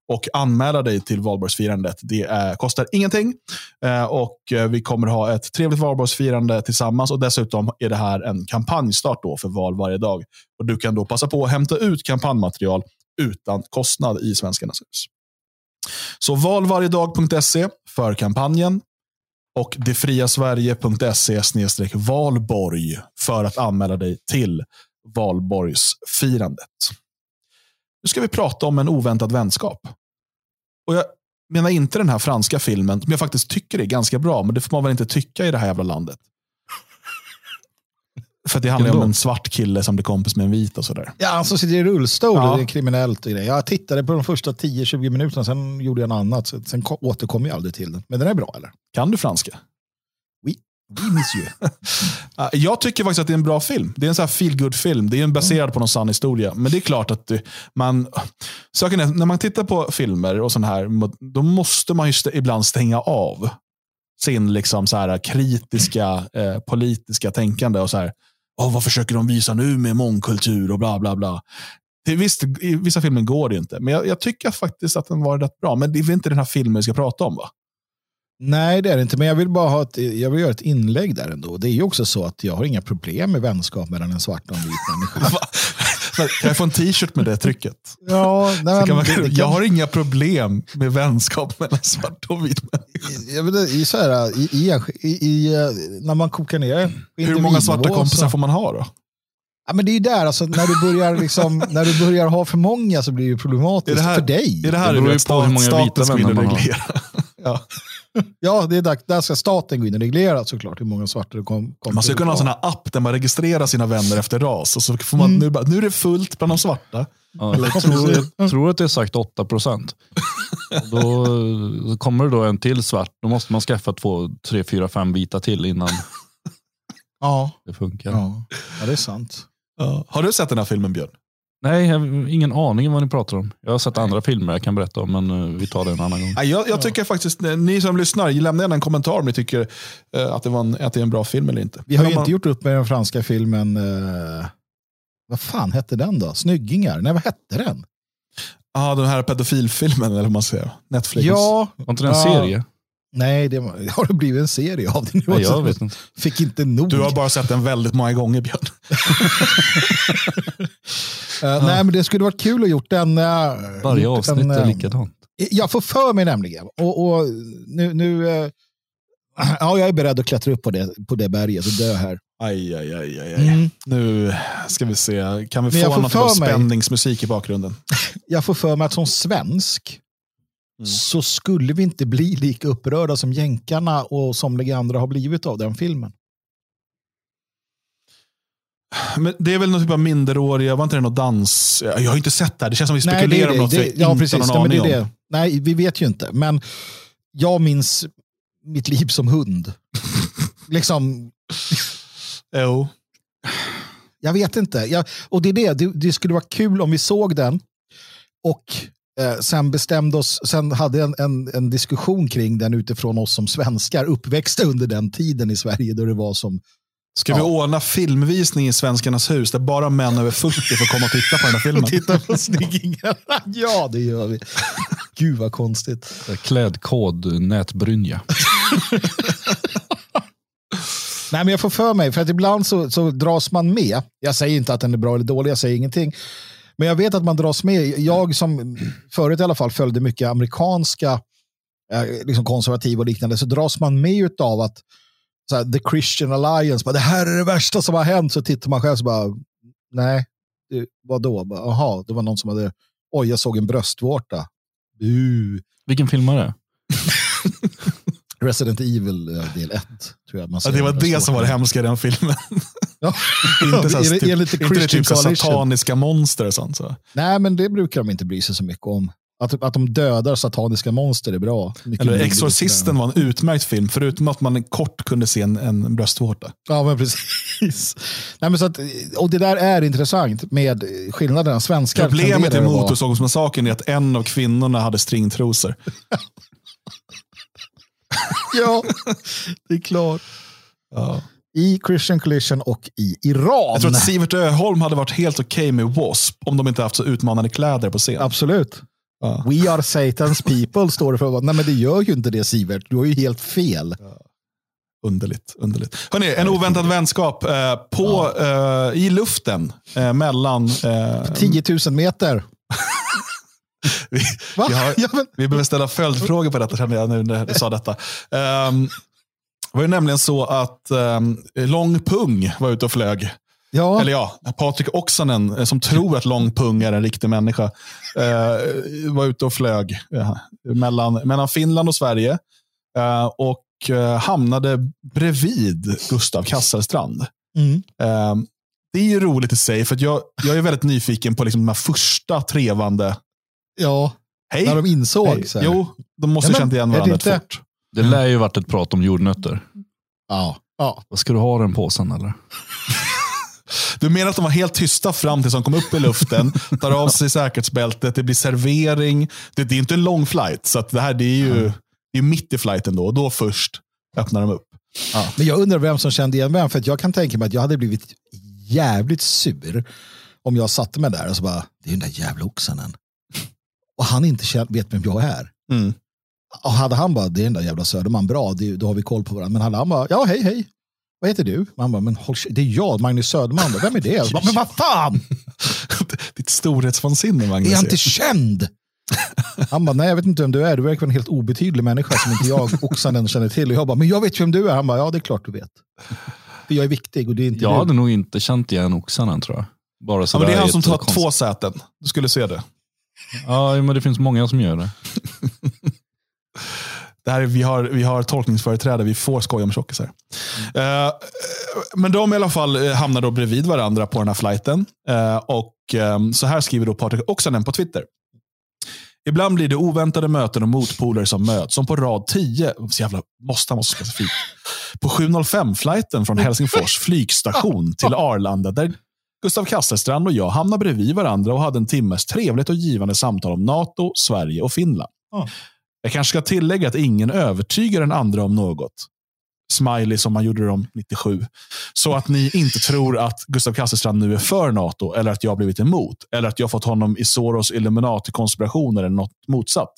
och anmäla dig till valborgsfirandet. Det är, kostar ingenting eh, och eh, vi kommer ha ett trevligt valborgsfirande tillsammans och dessutom är det här en kampanjstart då för val varje dag. Och Du kan då passa på att hämta ut kampanjmaterial utan kostnad i Svenskarnas hus. Så valvarjedag.se för kampanjen och detfriasverige.se valborg för att anmäla dig till valborgsfirandet. Nu ska vi prata om en oväntad vänskap. Och Jag menar inte den här franska filmen, som jag faktiskt tycker är ganska bra, men det får man väl inte tycka i det här jävla landet. För det handlar ju om en svart kille som blir kompis med en vit och sådär. Ja, han som sitter i rullstol, Ja. det är kriminellt och grejer. Jag tittade på de första 10-20 minuterna, sen gjorde jag något annat. så- Sen ko- återkom jag aldrig till den. Men den är bra eller? Kan du franska? Oui, oui monsieur. Ja, Jag tycker faktiskt att det är en bra film. Det är en sån här film Det är en baserad på någon sann historia. Men det är klart att det, man... Saken är, när man tittar på filmer och sån här, då måste man ju st- ibland stänga av sin liksom så här kritiska eh, politiska tänkande. och så här, Åh, Vad försöker de visa nu med mångkultur och bla bla bla. Visst, I vissa filmer går det inte, men jag, jag tycker faktiskt att den var rätt bra. Men det är väl inte den här filmen vi ska prata om va? Nej, det är det inte. Men jag vill bara ha ett, jag vill göra ett inlägg där ändå. Det är ju också så att jag har inga problem med vänskap mellan en svart och en vit människa. Kan jag få en t-shirt med det trycket? Ja, nej, man, det- det kan- jag har inga problem med vänskap mellan svart och vit människa. inte, i så här, i, i, i, eh, när man kokar ner Hur många svarta kompisar så- får man ha då? Ja, men det är ju där, alltså, när, du börjar liksom, när du börjar ha för många så blir det problematiskt det här- för dig. Är det här Det beror ju på hur många vita vänner man har. reglera? ja. Ja, det är dags, där ska staten gå in och reglera såklart hur många svarta det kom, kom Man skulle kunna ha en sån här app där man registrerar sina vänner efter ras. Och så får man, nu, bara, nu är det fullt bland de svarta. Ja, jag, tror, jag tror att det är sagt 8 procent. Då kommer det då en till svart. Då måste man skaffa två, tre, fyra, fem vita till innan Ja, det funkar. ja. ja, det är sant. Ja. Har du sett den här filmen Björn? Nej, jag har ingen aning om vad ni pratar om. Jag har sett andra filmer jag kan berätta om, men eh, vi tar det en annan gång. Nej, Jag, jag tycker faktiskt, eh, ni som lyssnar, lämna gärna en kommentar om ni tycker eh, att, det var en, att det är en bra film eller inte. Vi har Men ju om inte man- gjort upp med den franska filmen, eh, vad fan hette den då? Snyggingar? Nej, vad hette den? Ja, den här pedofilfilmen, eller vad man säger. Netflix. Ja, Var inte det en serie? Nej, det har det blivit en serie av det nu? Nej, jag vet inte. Fick inte nog. Du har bara sett den väldigt många gånger Björn. Eh, Nej, men det skulle varit kul att gjort den. uh, Varje gjort avsnitt en, är eh, likadant. Jag får för mig nämligen. Och, och nu, nu eh, ja, jag är beredd att klättra upp på det, på det berget och dö här. Aj, aj, aj, aj, aj. Mm. Nu ska vi se. Kan vi Men få får något typ spänningsmusik i bakgrunden? Jag får för mig att som svensk Mm. så skulle vi inte bli lika upprörda som jänkarna och somliga andra har blivit av den filmen. Men det är väl någon typ av minderåriga, var inte det någon dans? Jag har inte sett det här. Det känns som vi Nej, spekulerar det är om något det. det ja, precis. någon Nej, aning det om. det. Nej, vi vet ju inte. Men jag minns mitt liv som hund. liksom, Jo. jag vet inte. Jag, och det är det. det. Det skulle vara kul om vi såg den och eh, sen bestämde oss, sen hade en, en, en diskussion kring den utifrån oss som svenskar, uppväxta under den tiden i Sverige då det var som Ska vi Ja. ordna filmvisning i Svenskarnas hus där bara män över 40 får komma och titta på den här filmen? titta på snyggingarna. ja, det gör vi. Gud vad konstigt. Klädkod nätbrynja. Nej, men jag får för mig, för att ibland så, så dras man med. Jag säger inte att den är bra eller dålig, jag säger ingenting. Men jag vet att man dras med. Jag som förut i alla fall följde mycket amerikanska eh, liksom konservativa och liknande så dras man med av att så här, the Christian Alliance, bara, det här är det värsta som har hänt. Så tittar man själv så bara, nej, det, vadå? Jaha, det var någon som hade, oj, jag såg en bröstvårta. Uh. Vilken film var det? Resident Evil eh, del 1. Tror jag man Ja, det var det som var det hemska i den filmen. Ja. inte så här, typ, är det inte det typ så sataniska monster och sånt. Så. Nej, men det brukar de inte bry sig så mycket om. Att, att de dödar sataniska monster är bra. Mycket Eller Exorcisten var en utmärkt film, förutom att man kort kunde se en, en bröstvårta. Ja, men precis. Nej, men så att, och det där är intressant med skillnaderna. Svenskar Problemet i Motorsågsmassakern är att en av kvinnorna hade stringtrosor. Ja, det är klart. Ja. I Christian Collision och i Iran. Jag tror att Sivert Öholm hade varit helt okej med W.A.S.P. om de inte haft så utmanande kläder på scen. Absolut. Ja. We are Satan's people står det för. Nej, men det gör ju inte det Sivert. Du har ju helt fel. Underligt. underligt. Hörrni, en oväntad vänskap eh, på, eh, i luften eh, mellan... Eh, 10 000 meter. vi, vi, har, Ja, men, vi behöver ställa följdfrågor på detta känner jag nu när du sa detta. Um, det var ju nämligen så att um, Lång Pung var ute och flög. ja. Eller ja, Patrik Oksanen, eh, som tror att Lång Pung är en riktig människa, eh, var ute och flög eh, mellan, mellan Finland och Sverige. eh, och hamnade bredvid Gustav Kasselstrand. Mm. Eh, det är ju roligt i sig, för jag, jag är väldigt nyfiken på liksom de här första trevande... ja, Hej! när de insåg. Hej. Så här. Jo, de måste Ja, känt igen varandra rätt fort. Det lär ju varit ett prat om jordnötter. Ja. ja. Vad Ska du ha den påsen eller? Du menar att de var helt tysta fram tills de kom upp i luften, tar av sig säkerhetsbältet, det blir servering. Det, det är inte en lång flight, så att det här det är ju det är mitt i flighten då. Och då först öppnar de upp. Men jag undrar vem som kände igen vem. För att jag kan tänka mig att jag hade blivit jävligt sur om jag satte mig där och så bara, det är den där jävla oxanen. Och han inte vet vem jag är. Mm. Och hade han bara, det är den där jävla Söderman, bra, det, då har vi koll på varandra. Men hade han bara, ja hej hej, vad heter du? Man bara, men håll, det är jag, Magnus Söderman. Bara, Vem är det? Jag bara, men vad fan, Ditt storhetsvansinne, Magnus. är jag inte känd? Han bara, nej jag vet inte vem du är, du verkar vara en helt obetydlig människa som inte jag, oxanen, känner till. Och jag bara, men jag vet vem du är. Han bara, ja det är klart du vet. För jag är viktig och det är inte Jag du. hade nog inte känt igen oxarna tror jag. Bara Ja, men det är han som tar konst- två säten. Du skulle se det. Ja, men det finns många som gör det. det här är, vi, har, vi har tolkningsföreträde, vi får skoja om tjockisar. Eh, men de i alla fall eh, hamnar då bredvid varandra på den här flighten. Eh, och eh, så här skriver då Patrik Oksanen på Twitter. Ibland blir det oväntade möten och motpoler som möts, som på rad 10, så jävla, måste han vara så specifik, på 705-flighten från Helsingfors flygstation till Arlanda, där Gustav Kasselstrand och jag hamnade bredvid varandra och hade en timmes trevligt och givande samtal om NATO, Sverige och Finland. Ja. Jag kanske ska tillägga att ingen övertygar den andra om något. Smiley som man gjorde dem 97. Så att ni inte tror att Gustav Kasselstrand nu är för NATO eller att jag har blivit emot. Eller att jag fått honom i Soros Illuminati-konspirationer eller något motsatt.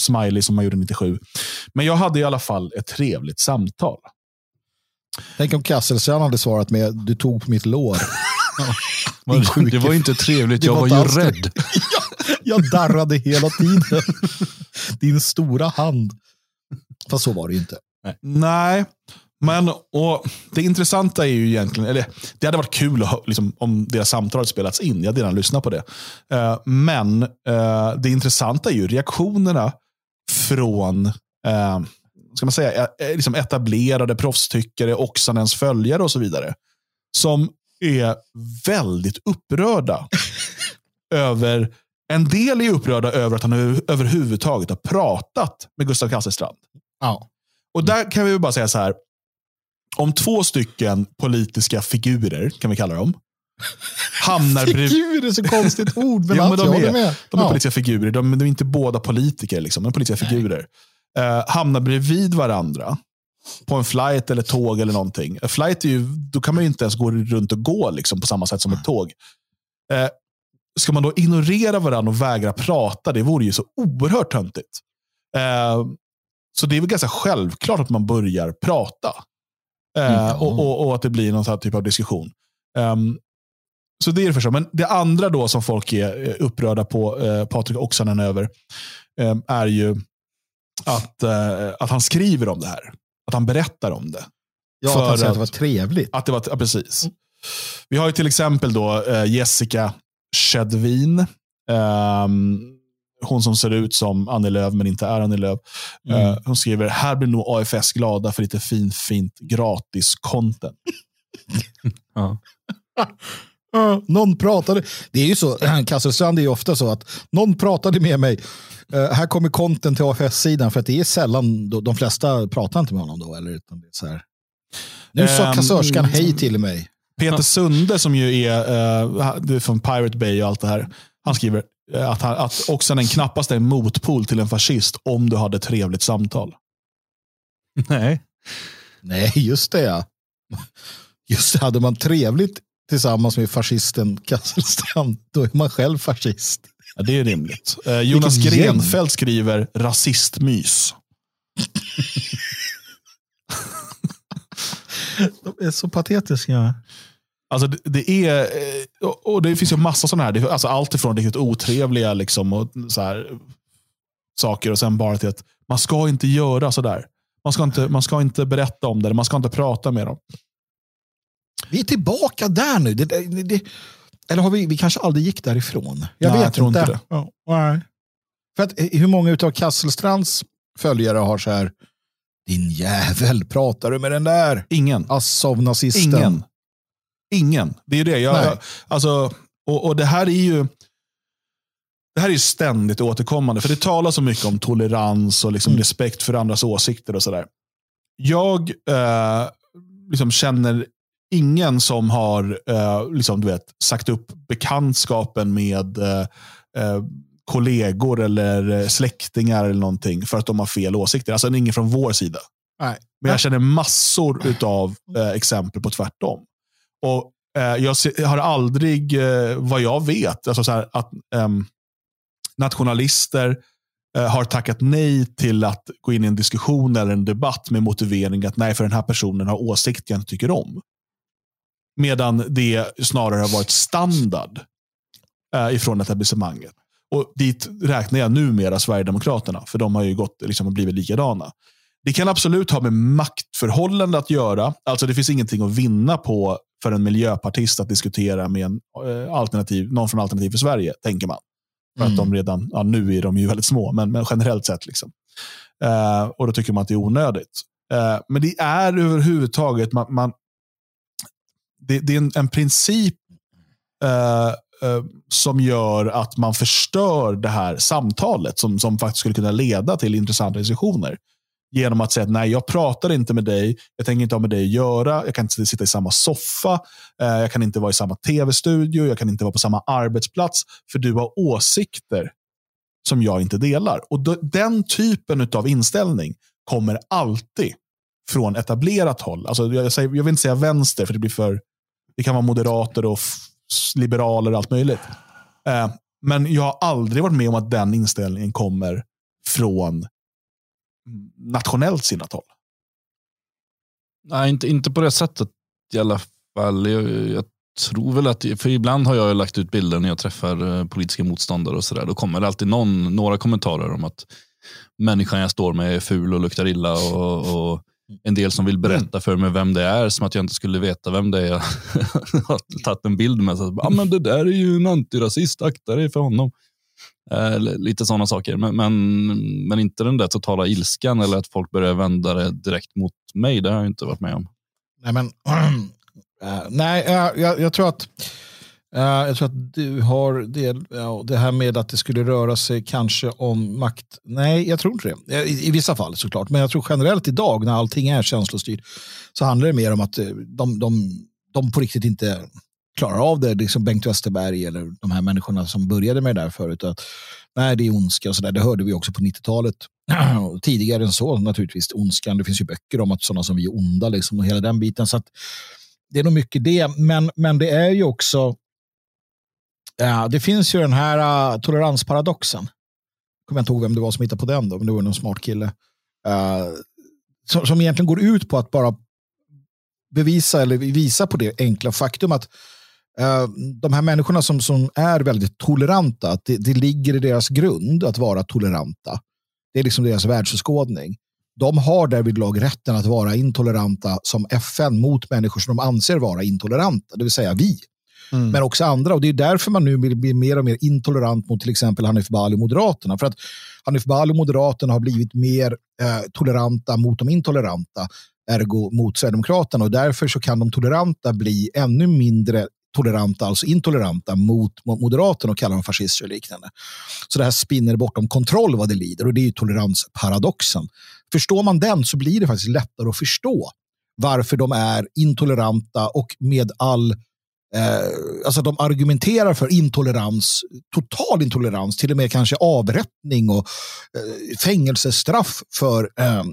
Smiley som man gjorde 97. Men jag hade i alla fall ett trevligt samtal. Tänk om Kasselstrand hade svarat med, du tog på mitt lår. Sjuke- Det var ju inte trevligt, jag var var ju rädd. Jag darrade hela tiden. Din stora hand. Fast så var det ju inte. Nej, men och det intressanta är ju egentligen, eller det hade varit kul att, liksom, om deras samtal hade spelats in. Jag hade redan lyssnat på det. Eh, men eh, det intressanta är ju reaktionerna från eh, ska man säga, liksom etablerade proffstyckare, Oksanens följare och så vidare. Som är väldigt upprörda över, en del är upprörda över att han över- överhuvudtaget har pratat med Gustav Kasselstrand. Ja. Och där kan vi bara säga så här. Om två stycken politiska figurer, kan vi kalla dem, hamnar bredvid... Figur är så konstigt ord, men, Ja, men de är- med. De är ja. politiska figurer, de, de är inte båda politiker, liksom, men politiska figurer. Eh, hamnar bredvid varandra på en flight eller tåg eller någonting. En flight är ju, då kan man ju inte ens gå runt och gå liksom, på samma sätt som ett tåg. Eh, ska man då ignorera varandra och vägra prata, det vore ju så oerhört töntigt. Eh, så det är väl ganska självklart att man börjar prata. Eh, Ja. och, och, och att det blir någon typ av diskussion. Ehm, så det är det första. Men det andra då som folk är eh, upprörda på eh, Patrik Oksanen över eh, är ju att, eh, att han skriver om det här. Att han berättar om det. Ja, För att han säger att att- det var trevligt. Att det var, ja, precis. Vi har ju till exempel då eh, Jessica Chedvin. Ehm, hon som ser ut som Annie Lööf men inte är Annie Lööf. Mm. Eh, hon skriver, här blir nog AFS glada för lite fint, fint gratis content. Ja. Någon pratade. Det är ju så, Kasselstrand är ju ofta så att någon pratade med mig. Eh, här kommer content till AFS-sidan för att det är sällan, då, de flesta pratar inte med honom då. Eller, utan det är så här. Nu sa Ehm, kassörskan hej till mig. Peter Sunde som ju är, är från Pirate Bay och allt det här. Han skriver eh, att, han, att Oksanen knappast är en motpol till en fascist om du hade ett trevligt samtal. Nej. Nej, just det ja. Just det, hade man trevligt tillsammans med fascisten Kasselstrand, då är man själv fascist. Ja, det är rimligt. Eh, Jonas. Grenfeldt skriver rasistmys. De är så patetiska. Alltså det, det är, eh, och det finns ju massa sådana här, alltså allt ifrån riktigt otrevliga liksom och så här, saker och sen bara till att man ska inte göra sådär. Man ska inte, man ska inte berätta om det, man ska inte prata med dem. Vi är tillbaka där nu. Det, det, det, eller har vi, vi kanske aldrig gick därifrån? Jag Nej, vet jag tror inte det. Ja, nej. För att, eh, hur många av Kasselstrands följare har så här, din jävel, pratar du med den där Ingen. Azov-nazisten? Ingen. Ingen. Det är det. Jag, Nej. alltså, och, och det här är ju det här är ständigt återkommande. För det talas så mycket om tolerans och liksom Mm. respekt för andras åsikter och sådär. Jag eh, liksom känner ingen som har eh, liksom, du vet, sagt upp bekantskapen med eh, eh, kollegor eller eh, släktingar eller någonting för att de har fel åsikter. Alltså ingen från vår sida. Nej. Men jag känner massor av eh, exempel på tvärtom. Och eh, Jag har aldrig, vad jag vet, alltså så här, att ehm, nationalister har tackat nej till att gå in i en diskussion eller en debatt med motivering att nej, för den här personen har åsikter jag inte tycker om. Medan det snarare har varit standard eh, ifrån etablissemanget. Och dit räknar jag numera Sverigedemokraterna, för de har ju gått liksom, och blivit likadana. Det kan absolut ha med maktförhållande att göra. Alltså Det finns ingenting att vinna på för en miljöpartist att diskutera med en eh, alternativ, någon från Alternativ för Sverige, tänker man. För att Mm. de redan, ja, nu är de ju väldigt små, men, men generellt sett. liksom. Eh, och då tycker man att det är onödigt. Eh, men det är överhuvudtaget, man, man, det, det är en, en princip eh, eh, som gör att man förstör det här samtalet som, som faktiskt skulle kunna leda till intressanta diskussioner. Genom att säga att nej, jag pratar inte med dig, jag tänker inte ha med dig att göra, jag kan inte sitta i samma soffa, eh, jag kan inte vara i samma tv-studio, jag kan inte vara på samma arbetsplats, för du har åsikter som jag inte delar. Och då, Den typen av inställning kommer alltid från etablerat håll. Alltså, jag, säger, jag vill inte säga vänster, för det blir för det kan vara moderater och liberaler och allt möjligt. Eh, men jag har aldrig varit med om att den inställningen kommer från nationellt sinnat håll. Nej, inte, inte på det sättet i alla fall. Jag, jag tror väl att, för ibland har jag lagt ut bilder när jag träffar eh, politiska motståndare och sådär. Då kommer det alltid någon, några kommentarer om att människan jag står med är ful och luktar illa och, och en del som vill berätta för mig vem det är, som att jag inte skulle veta vem det är jag har tagit en bild med. Så, att, ah, men det där är ju en antirasist, akta dig för honom. Eh, lite sådana saker, men, men, men inte den där totala ilskan eller att folk börjar vända det direkt mot mig. Det har jag inte varit med om. Nej, men, eh, nej eh, jag, jag tror att Eh, jag tror att du har det, ja, det här med att det skulle röra sig kanske om makt. Nej, jag tror inte det. Eh, I, I vissa fall såklart. Men jag tror generellt idag när allting är känslostyrt så handlar det mer om att eh, de, de, de på riktigt inte klarar av det. Liksom Bengt Westerberg eller de här människorna som började med det där förut. Att, nej, det är ondska och sådär. Det hörde vi också på 90-talet. Tidigare än så naturligtvis. Ondskan. Det finns ju böcker om att sådana som vi är onda liksom, och hela den biten. Så att, det är nog mycket det. Men, men det är ju också Ja, det finns ju den här uh, toleransparadoxen. kommer jag inte ihåg vem det var som hittade på den, då, men det var någon smart kille. Uh, som, som egentligen går ut på att bara bevisa eller visa på det enkla faktum att de här människorna som, som är väldigt toleranta, att det, det ligger i deras grund att vara toleranta. Det är liksom deras världsåskådning. De har därvidlag rätten att vara intoleranta som FN mot människor som de anser vara intoleranta, det vill säga vi. Mm. Men också andra. Och Det är därför man nu blir mer och mer intolerant mot till exempel Hanif Bali och Moderaterna. För att Hanif Bali och Moderaterna har blivit mer eh, toleranta mot de intoleranta, ergo mot Sverigedemokraterna. Och därför så kan de toleranta bli ännu mindre toleranta, alltså intoleranta mot, Moderaterna och kallar dem fascister och liknande. Så det här spinner bortom kontroll vad det lider och det är ju toleransparadoxen. Förstår man den så blir det faktiskt lättare att förstå varför de är intoleranta och med all eh, alltså de argumenterar för intolerans, total intolerans, till och med kanske avrättning och eh, fängelsestraff för eh,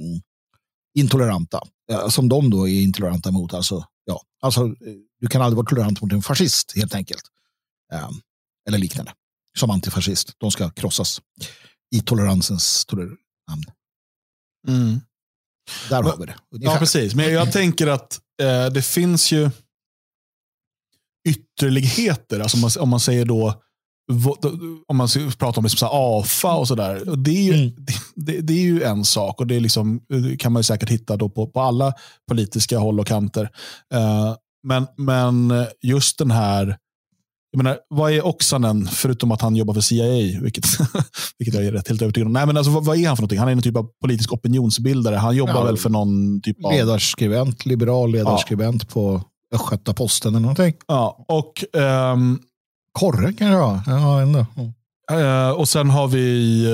intoleranta, eh, som de då är intoleranta mot. Alltså, ja, alltså, eh, du kan aldrig vara tolerant mot en fascist helt enkelt. Ehm, eller liknande. Som antifascist. De ska krossas i toleransens toler namn. Mm. Där har vi det. Ungefär. Ja, precis. Men jag tänker att eh, det finns ju ytterligheter. Alltså om, man, om man säger då om man pratar om liksom AFA och sådär. Det, är ju, mm. det, det, är ju en sak och det är liksom, kan man säkert hitta då på, på alla politiska håll och kanter. Uh, men, men just den här, jag menar, vad är Oksanen, förutom att han jobbar för CIA, vilket, vilket jag är rätt helt övertygad om. Nej, men alltså, vad, vad, är han för någonting? Han är en typ av politisk opinionsbildare. Han jobbar ja, väl för någon typ av... Ledarskribent, liberal ledarskribent ja. på Östgöta-Posten eller någonting. Ja, och... Um, Korre kan det vara. Ja, ändå. Uh, och sen har vi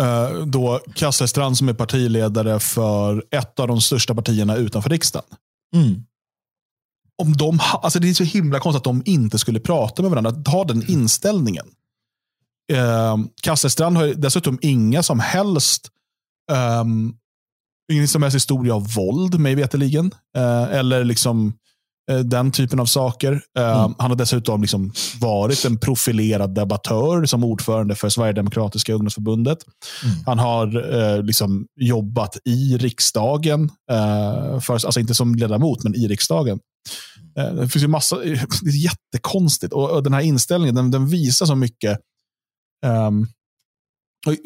uh, då Kasselstrand som är partiledare för ett av de största partierna utanför riksdagen. Mm. Om de, alltså det är så himla konstigt att de inte skulle prata med varandra. Ta den inställningen. Uh, Kasselstrand har dessutom inga som helst um, ingen som helst historia av våld, mig veterligen. Uh, eller liksom uh, den typen av saker. Uh, mm. Han har dessutom liksom varit en profilerad debattör som ordförande för Sverigedemokratiska ungdomsförbundet. Mm. Han har liksom jobbat i riksdagen, för, alltså inte som ledamot, men i riksdagen. det finns ju massa, det är jättekonstigt. Och, och den här inställningen den, den visar så mycket um,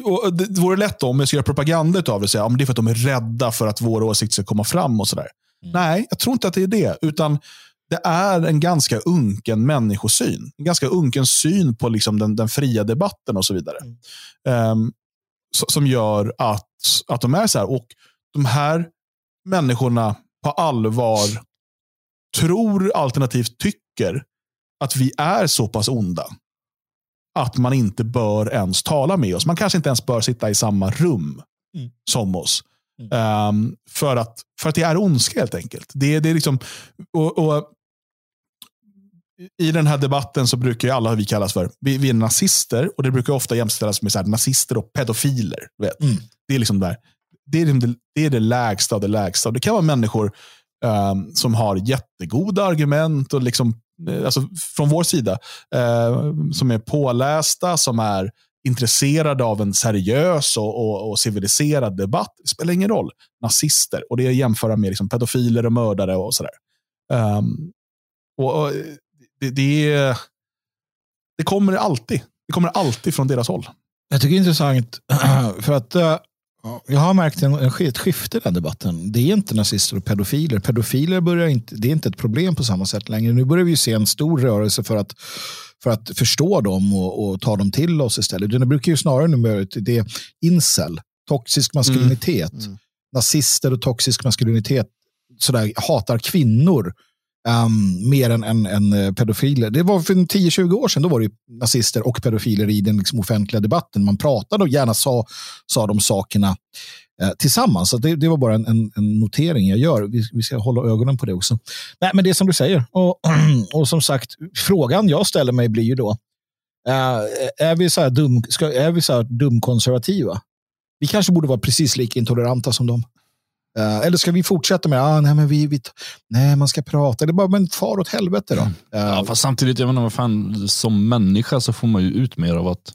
och det vore lätt om jag skulle göra propaganda av det och säga att det är för att de är rädda för att vår åsikt ska komma fram. och sådär. Mm. Nej, jag tror inte att det är det. Utan det är en ganska unken människosyn. En ganska unken syn på liksom den, den fria debatten och så vidare. Mm. Um, som gör att, att de är så här. Och de här människorna på allvar tror alternativt tycker att vi är så pass onda att man inte bör ens tala med oss. Man kanske inte ens bör sitta i samma rum mm. som oss. Mm. Um, för, att, för att det är ondska helt enkelt. Det, det är liksom, och, och, I den här debatten så brukar alla vi kallas för vi, vi är nazister och det brukar ofta jämställas med så här, nazister och pedofiler. Mm. Det är liksom där. Det är, liksom det, det är det lägsta av det lägsta. Det kan vara människor um, som har jättegoda argument och liksom Eh, alltså från vår sida, eh, som är pålästa, som är intresserade av en seriös och, och, och, civiliserad debatt. Det spelar ingen roll. Nazister, och det är att jämföra med liksom pedofiler och mördare och sådär. Um, och, och det, det, det, kommer alltid. Det kommer alltid från deras håll. Jag tycker det är intressant, för att eh, jag har märkt en, en, ett skifte i den debatten. Det är inte nazister och pedofiler. Pedofiler börjar inte, det är inte ett problem på samma sätt längre. Nu börjar vi se en stor rörelse för att, för att förstå dem och, och ta dem till oss istället. Det brukar ju snarare numera det är incel, toxisk maskulinitet. Mm. Mm. Nazister och toxisk maskulinitet sådär, hatar kvinnor Um, mer än, än, än eh, pedofiler. Det var för 10-20 år sedan, då var det nazister och pedofiler i den liksom, offentliga debatten. Man pratade och gärna sa, sa de sakerna eh, tillsammans. Så det, det var bara en, en, en, notering jag gör. Vi, vi, ska hålla ögonen på det också. Nej, men det är som du säger. Och, och som sagt, frågan jag ställer mig blir ju då, uh, är vi så här dum, ska, är vi så här dumkonservativa? Vi kanske borde vara precis lika intoleranta som dem. Uh, eller ska vi fortsätta med ah, nej, men vi, vi, nej, man ska prata. Det är bara, men far åt helvete då. Uh, ja, fast samtidigt, jag menar, vad fan, som människa så får man ju ut mer av att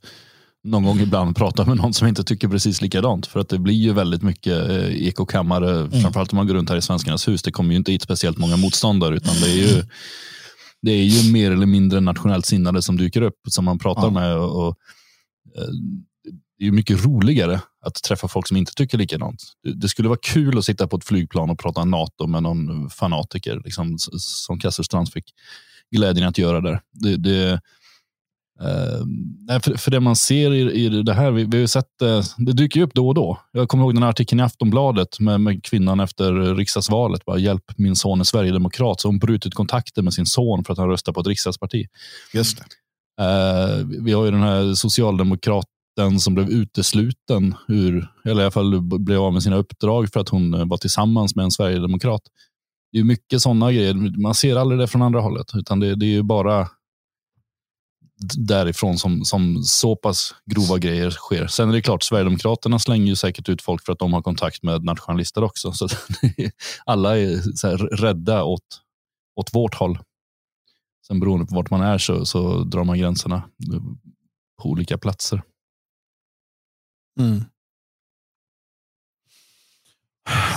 någon gång ibland prata med någon som inte tycker precis likadant. För att det blir ju väldigt mycket eh, ekokammare, mm. framförallt om man går runt här i Svenskarnas hus. Det kommer ju inte hit speciellt många motståndare, utan det är ju det är ju mer eller mindre nationellt sinnade som dyker upp, som man pratar Ja. med. Och, och, eh, det är ju mycket roligare att träffa folk som inte tycker likadant. Det, skulle vara kul att sitta på ett flygplan och prata NATO med någon fanatiker, liksom, som Kasper Strands fick glädjen att göra där. Det, det, eh, för, för det man ser i, i det här, vi, vi har sett eh, det dyker upp då och då. Jag kommer ihåg den här artikeln i Aftonbladet med, med kvinnan efter riksdagsvalet. Bara, Hjälp, min son är sverigedemokrat. Så hon brutit kontakten med sin son för att han röstar på ett riksdagsparti. Just det. Eh, vi har ju den här den som blev utesluten ur, eller i alla fall blev av med sina uppdrag för att hon eh, var tillsammans med en sverigedemokrat. Det är mycket sådana grejer. Man ser aldrig det från andra hållet, utan det, det är ju bara därifrån som, som så pass grova grejer sker. Sen är det klart, Sverigedemokraterna slänger ju säkert ut folk för att de har kontakt med nationalister också. Så alla är så här rädda åt, åt vårt håll. Sen beroende på vart man är så, så drar man gränserna eh, på olika platser. Mm.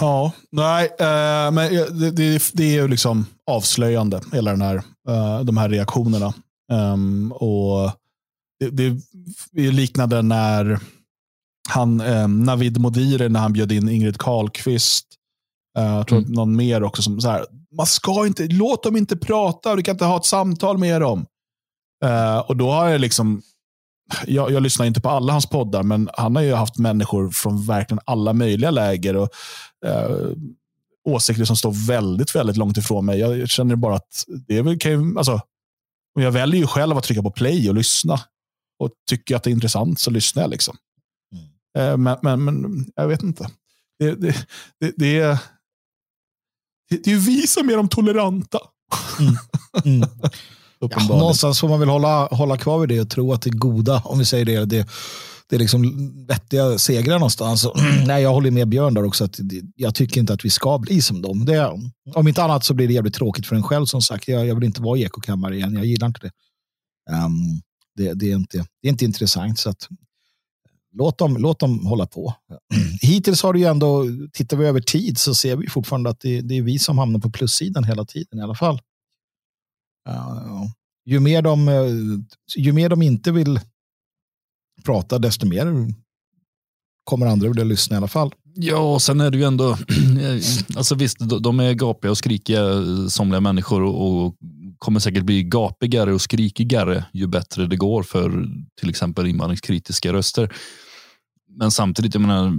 Ja, nej, eh, men det, det, det är ju liksom avslöjande, hela den här, eh, de här reaktionerna. Ehm, och det, det är liknande när han, eh, Navid Modiri, när han bjöd in Ingrid Carlqvist, eh, jag tror Mm. någon mer också, som så här, man ska inte, låt dem inte prata, du kan inte ha ett samtal med dem. Och då har jag liksom, jag, jag lyssnar inte på alla hans poddar, men han har ju haft människor från verkligen alla möjliga läger och eh, åsikter som står väldigt, väldigt långt ifrån mig. Jag känner bara att det är väl, kan ju, alltså, jag väljer ju själv att trycka på play och lyssna. Och tycker jag att det är intressant så lyssnar jag. liksom. Eh, men, men, men jag vet inte. Det, det, det, det, är, det, är ju vi som är de toleranta. Mm. Ja, någonstans får man väl hålla, hålla kvar vid det och tro att det goda, om vi säger det, det, det är liksom vettiga segrar någonstans. Nej, jag håller med Björn där också. Att det, jag tycker inte att vi ska bli som dem. Det, om inte annat så blir det jävligt tråkigt för en själv som sagt. Jag, jag vill inte vara i ekokammare igen. Jag gillar inte det. Ehm, det, det, är inte, det är inte intressant. Så att, låt, dem, låt dem hålla på. Hittills har det ju ändå, tittar vi över tid så ser vi fortfarande att det, det är vi som hamnar på plussidan hela tiden i alla fall. Eh, ju, mer de, eh, ju mer de inte vill prata, desto mer kommer andra vilja lyssna i alla fall. Ja, och sen är det ju ändå, eh, alltså visst, de- är gapiga och skrikiga somliga människor och kommer säkert bli gapigare och skrikigare ju bättre det går för till exempel invandringskritiska röster. Men samtidigt, jag menar,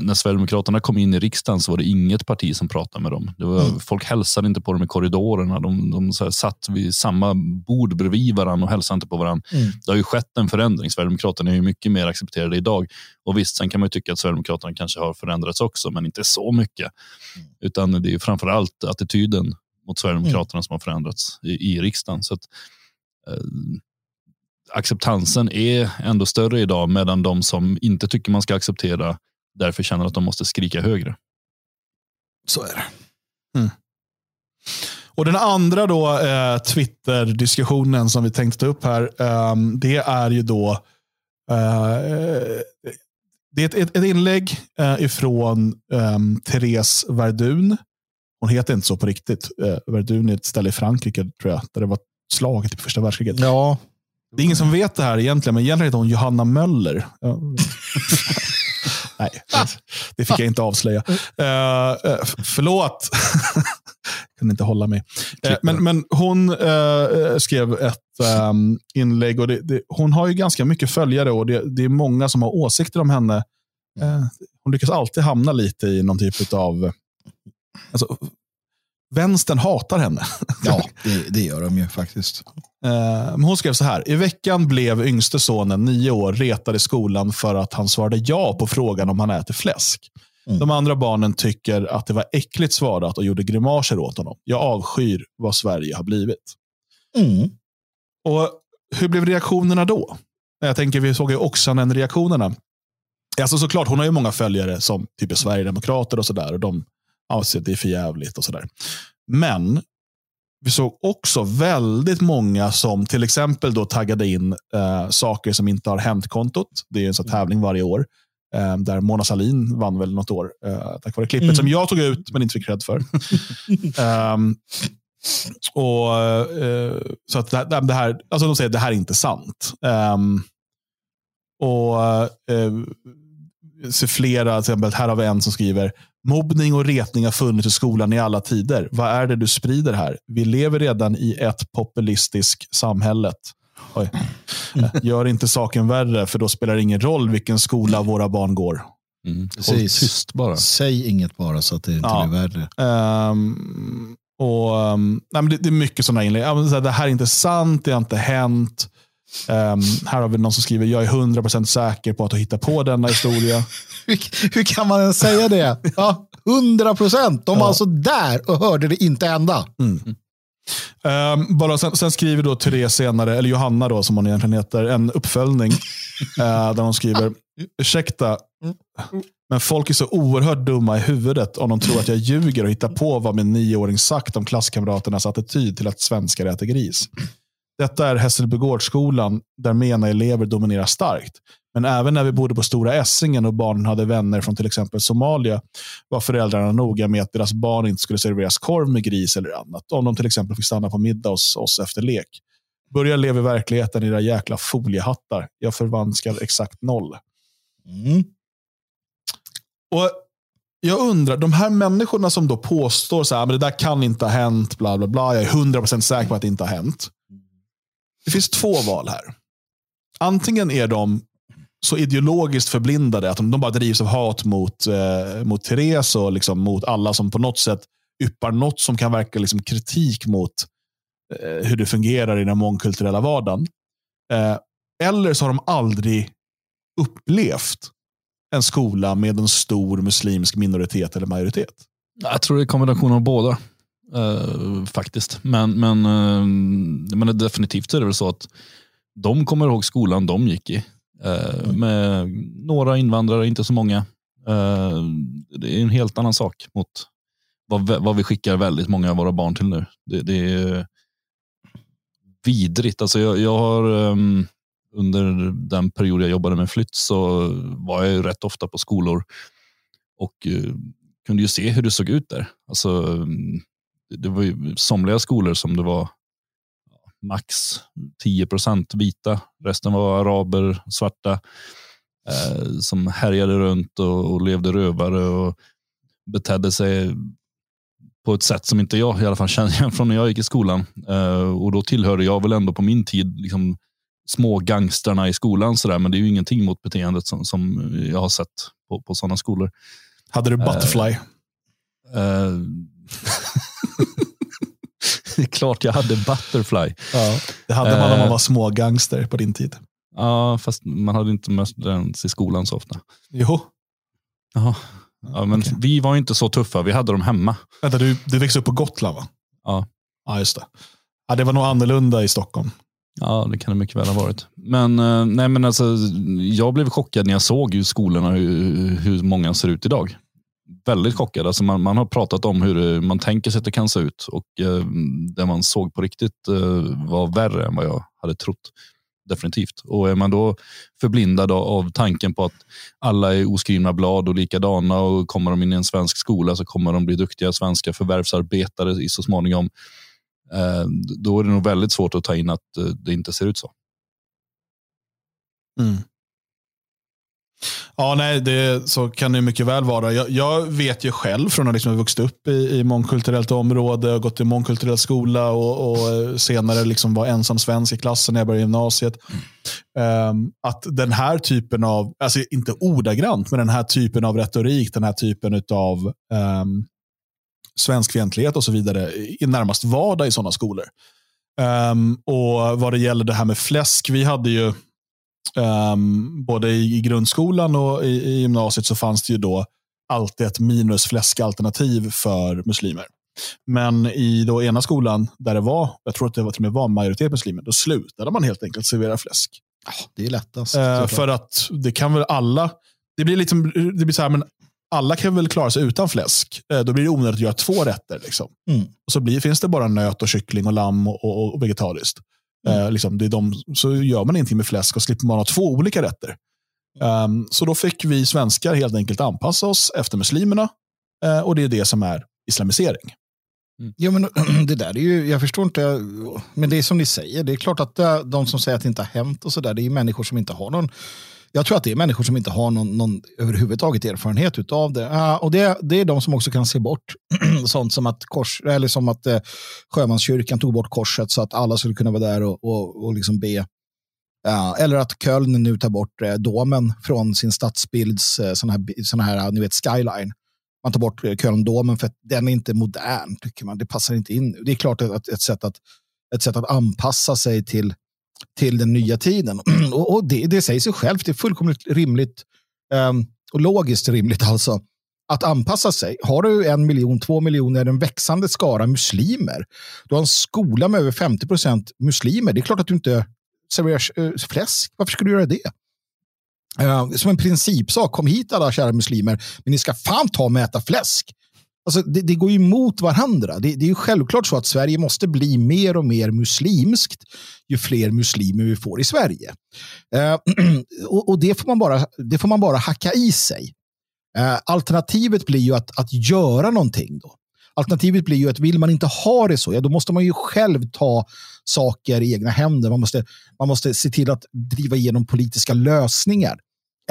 när Sverigedemokraterna kom in i riksdagen så var det inget parti som pratade med dem. Var, Mm. Folk hälsade inte på dem i korridorerna. De, de så här, satt vid samma bord bredvid varandra och hälsade inte på varandra. Mm. Det har ju skett en förändring. Sverigedemokraterna är ju mycket mer accepterade idag. Och visst, sen kan man ju tycka att Sverigedemokraterna kanske har förändrats också, men inte så mycket. Utan det är framför allt attityden mot Sverigedemokraterna som har förändrats i, i riksdagen. Så att, eh, acceptansen är ändå större idag, medan de som inte tycker man ska acceptera därför känner att de måste skrika högre. Så är det. Och den andra då eh, Twitter-diskussionen som vi tänkte ta upp här, ehm, det är ju då eh, det är ett, ett, ett inlägg eh, ifrån um, Therese Verdun. Hon heter inte så på riktigt. Eh, Verdun är ett ställe i Frankrike, tror jag, där det var slaget i första världskriget. Ja, Det är ingen som vet det här egentligen, men egentligen heter hon Johanna Möller. Ja. Nej, det fick jag inte avslöja. Uh, uh, förlåt. kunde inte hålla mig. Uh, men, men hon uh, skrev ett um, inlägg och det, det, hon har ju ganska mycket följare och det, det är många som har åsikter om henne. Uh, hon lyckas alltid hamna lite i någon typ av... Alltså, vänstern hatar henne. ja det, det gör de ju faktiskt. Uh, hon skrev så här. I veckan blev yngste sonen nio år retad i skolan för att han svarade ja på frågan om han äter fläsk. Mm. De andra barnen tycker att det var äckligt svarat och gjorde grimaser åt honom. Jag avskyr vad Sverige har blivit. Mm. Och Hur blev reaktionerna då? Jag tänker, vi såg ju Oxanen-reaktionerna. Alltså såklart, hon har ju många följare som typ är Sverigedemokrater och sådär. Och de anser att det är för jävligt och sådär. Men vi såg också väldigt många som till exempel då taggade in eh, saker som inte har hänt-kontot. Det är en sån tävling varje år. Eh, där Mona Salin vann väl något år. Eh, tack vare klippet mm. som jag tog ut men inte fick cred för. um, och, eh, så att det, det här, alltså de säger att det här är inte sant. Um, och eh, flera, till exempel, här har vi en som skriver Mobbning och retning har funnits i skolan i alla tider. Vad är det du sprider här? Vi lever redan i ett populistiskt samhälle. Oj. Gör inte saken värre, för då spelar det ingen roll vilken skola våra barn går. Mm. Håll tyst bara. Säg inget bara så att det inte Ja. blir värre. Um, och, um, nej, det, det är mycket sådana inlägg. Det här är inte sant, det har inte hänt. Um, här har vi någon som skriver, jag är 100% säker på att du hittar på denna historia. Hur, hur kan man ens säga det? Ja, 100 procent. De var Ja. alltså där och hörde det inte hända. Um, bara sen, sen skriver då Therese senare, eller Johanna då som hon egentligen heter, en uppföljning. eh, där hon skriver, ursäkta, men folk är så oerhört dumma i huvudet om de tror att jag ljuger och hittar på vad min nioåring sagt om klasskamraternas attityd till att svenskar äter gris. Detta är Hässelbygårdsskolan där mena elever dominerar starkt. Men även när vi bodde på Stora Essingen och barnen hade vänner från till exempel Somalia var föräldrarna noga med att deras barn inte skulle serveras korv med gris eller annat. Om de till exempel fick stanna på middag hos oss efter lek. Börja leva i verkligheten i era jäkla foliehattar. Jag förvanskar exakt noll. Mm. Och Jag undrar, de här människorna som då påstår så här, men det där kan inte ha hänt, bla bla bla. Jag är 100% säker på att det inte har hänt. Det finns två val här. Antingen är de så ideologiskt förblindade att de, de bara drivs av hat mot, eh, mot Therese och liksom mot alla som på något sätt yppar något som kan verka liksom kritik mot eh, hur det fungerar i den mångkulturella vardagen. Eh, eller så har de aldrig upplevt en skola med en stor muslimsk minoritet eller majoritet. Jag tror det är kombination av båda eh, faktiskt. Men, men, uh, men definitivt är det väl så att de kommer ihåg skolan de gick i. eh, Med några invandrare, inte så många. Eh, det är en helt annan sak mot vad, vad vi skickar väldigt många av våra barn till nu. Det, det är vidrigt. Alltså jag, jag har ehm, under den period jag jobbade med flytt så var jag ju rätt ofta på skolor och eh, kunde ju se hur det såg ut där. Alltså, mm, det var ju somliga skolor som det var max 10 procent vita. Resten var araber, svarta eh, som härjade runt och, och levde rövare och betedde sig på ett sätt som inte jag i alla fall känner igen från när jag gick i skolan. Eh, och då tillhörde jag väl ändå på min tid liksom, små gangstrarna i skolan. Sådär, men det är ju ingenting mot beteendet som, som jag har sett på, på sådana skolor. Hade du Butterfly? Eh, det är klart jag hade Butterfly. ja. Det hade man om man Eh. var smågangster på din tid. Ja, fast man hade inte mött den i skolan så ofta. Jo. Jaha. Ja, men Okej. Vi var inte så tuffa, vi hade dem hemma. Vänta, du, du växte upp på Gotland va? Ja. Ja, just det. Ja, det var nog annorlunda i Stockholm. Ja, det kan det mycket väl ha varit. Men, eh, nej, men alltså, jag blev chockad när jag såg ju skolorna, hur, hur många ser ut idag. Väldigt chockad. Alltså man, man har pratat om hur man tänker sig att det kan se ut och eh, det man såg på riktigt eh, var värre än vad jag hade trott. Definitivt. Och är man då förblindad av- tanken på att alla är oskrivna blad och likadana och kommer de in i en svensk skola så kommer de bli duktiga svenska förvärvsarbetare i så småningom. Eh, då är det nog väldigt svårt att ta in att eh, det inte ser ut så. Mm. Ja, nej, det, så kan det mycket väl vara. Jag, jag vet ju själv från att liksom ha vuxit upp i, i mångkulturellt område och gått i mångkulturell skola och, och eh, senare liksom var ensam svensk i klassen när jag började gymnasiet. ehm, att den här typen av, alltså inte ordagrant, men den här typen av retorik, den här typen av um, ehm, svenskfientlighet och så vidare är närmast vardag i sådana skolor. Um, och vad det gäller det här med fläsk, vi hade ju Ehm, både i, i grundskolan och i, i gymnasiet så fanns det ju då alltid ett minusfläskalternativ för muslimer. Men i då ena skolan, där det var, jag tror att det var, till och med var majoritet muslimer, då slutade man helt enkelt servera fläsk. Det är lättast. Såklart. för att det kan väl alla, det blir liksom, det blir så här, men alla kan väl klara sig utan fläsk. Eh, då blir det onödigt att göra två rätter. Liksom. Mm. Och så blir, finns det bara nöt och kyckling och lamm och, och, och vegetariskt. Mm. Eh, liksom, det är de, så gör man ingenting med fläsk och slipper man ha två olika rätter. Um, så då fick vi svenskar helt enkelt anpassa oss efter muslimerna. Eh, och det är det som är islamisering. Mm. Ja, men det där är ju, jag förstår inte, men det är som ni säger, det är klart att eh, de som säger att det inte har hänt och sådär, det är människor som inte har någon jag tror att det är människor som inte har någon, någon överhuvudtaget erfarenhet av det. Uh, och det, det är de som också kan se bort sånt som att, kors, eller som att uh, sjömanskyrkan tog bort korset så att alla skulle kunna vara där och, och, och liksom be. Uh, eller att Köln nu tar bort uh, domen från sin stadsbilds uh, sån här, sån här ni vet, skyline. Man tar bort uh, Köln-domen för att den är inte modern, tycker man. Det passar inte in. Det är klart att ett sätt att, ett sätt att anpassa sig till till den nya tiden. och, och det, det säger sig självt, det är fullkomligt rimligt um, och logiskt rimligt alltså att anpassa sig. Har du en miljon, två miljoner, en växande skara muslimer, du har en skola med över 50 procent muslimer, det är klart att du inte serverar uh, eh, fläsk. Varför ska du göra det? Uh, som en principsak, kom hit alla kära muslimer, men ni ska fan ta och mäta fläsk. Alltså, det, det, går ju emot varandra. Det, det, är ju självklart så att Sverige måste bli mer och mer muslimskt ju fler muslimer vi får i Sverige. Eh, och, och det, får man bara, det får man bara hacka i sig. Eh, alternativet blir ju att, att göra någonting. Då. Alternativet blir ju att vill man inte ha det så, ja, då måste man ju själv ta saker i egna händer. Man måste, man måste se till att driva igenom politiska lösningar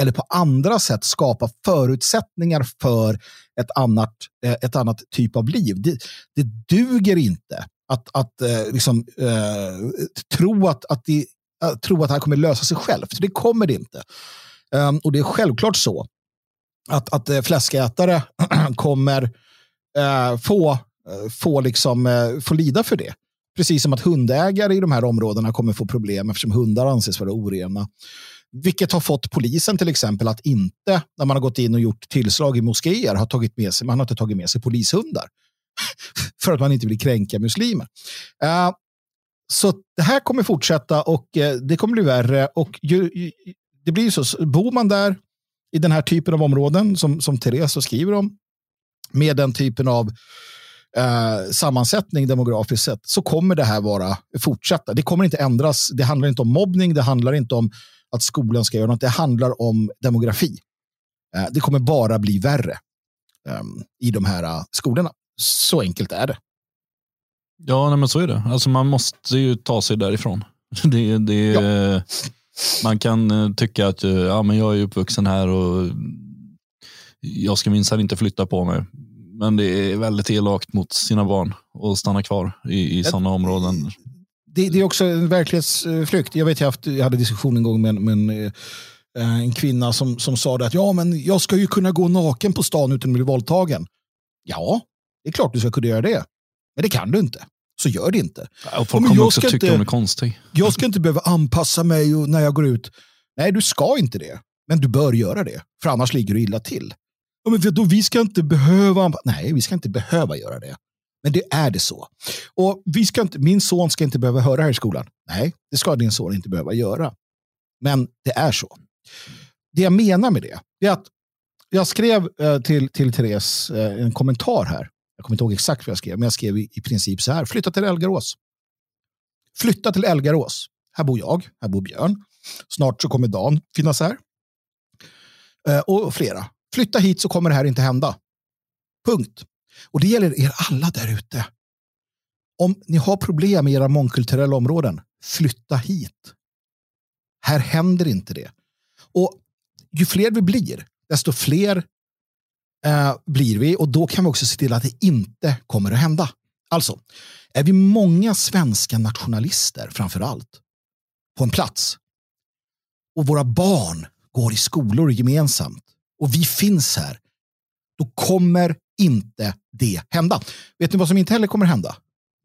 eller på andra sätt skapa förutsättningar för ett annat, eh, ett annat typ av liv. Det, det duger inte att, att eh, liksom, eh, tro, att, att det, tro att det här kommer lösa sig självt. Det kommer det inte. Um, och det är självklart så att, att eh, fläskätare kommer få, få, liksom, få lida för det. Precis som att hundägare i de här områdena kommer få problem eftersom hundar anses vara orena. Vilket har fått polisen till exempel att inte, när man har gått in och gjort tillslag i moskéer, har tagit med sig, man har inte tagit med sig polishundar. för att man inte vill kränka muslimer. Uh, så det här kommer fortsätta och uh, det kommer bli värre. Och ju, ju, det blir så, bor man där i den här typen av områden som, som Therese skriver om, med den typen av eh, sammansättning demografiskt sett, så kommer det här vara fortsätta. Det kommer inte ändras. Det handlar inte om mobbning, det handlar inte om att skolan ska göra något. Det handlar om demografi. Det kommer bara bli värre um, i de här skolorna. Så enkelt är det. Ja, nej, men så är det. Alltså, man måste ju ta sig därifrån. Det, det, ja. Man kan eh, tycka att eh, ja, men jag är uppvuxen här och jag ska minsann inte flytta på mig. Men det är väldigt elakt mot sina barn att stanna kvar i, i sådana områden. Det, det, är också en verklighetsflykt. Jag vet jag, haft, jag hade diskussion en gång med, med en, eh, en kvinna som, som sa att ja, men jag ska ju kunna gå naken på stan utan att bli våldtagen. Ja, det är klart du ska kunna göra det. Men det kan du inte. Så gör det inte. Och folk kommer också tycka inte, hon är konstig. Jag ska inte behöva anpassa mig när jag går ut. Nej, du ska inte det. Men du bör göra det. För annars ligger du illa till. Ja, men då, vi ska inte behöva. Nej, vi ska inte behöva göra det. Men det är det så. Och vi ska inte, min son ska inte behöva höra här i skolan. Nej, det ska din son inte behöva göra. Men det är så. Det jag menar med det är att jag skrev eh, till, till Therese eh, en kommentar här. Jag kommer inte ihåg exakt vad jag skrev, men jag skrev i, i princip så här. Flytta till Elgarås. Flytta till Elgarås. Här bor jag, här bor Björn. Snart så kommer Dan finnas här. Eh, och flera. Flytta hit så kommer det här inte hända. Punkt. Och det gäller er alla där ute. Om ni har problem i era mångkulturella områden, flytta hit. Här händer inte det. Och ju fler vi blir, desto fler eh, blir vi och då kan vi också se till att det inte kommer att hända. Alltså, är vi många svenska nationalister framför allt på en plats och våra barn går i skolor gemensamt och vi finns här, då kommer inte det hända. Vet ni vad som inte heller kommer hända?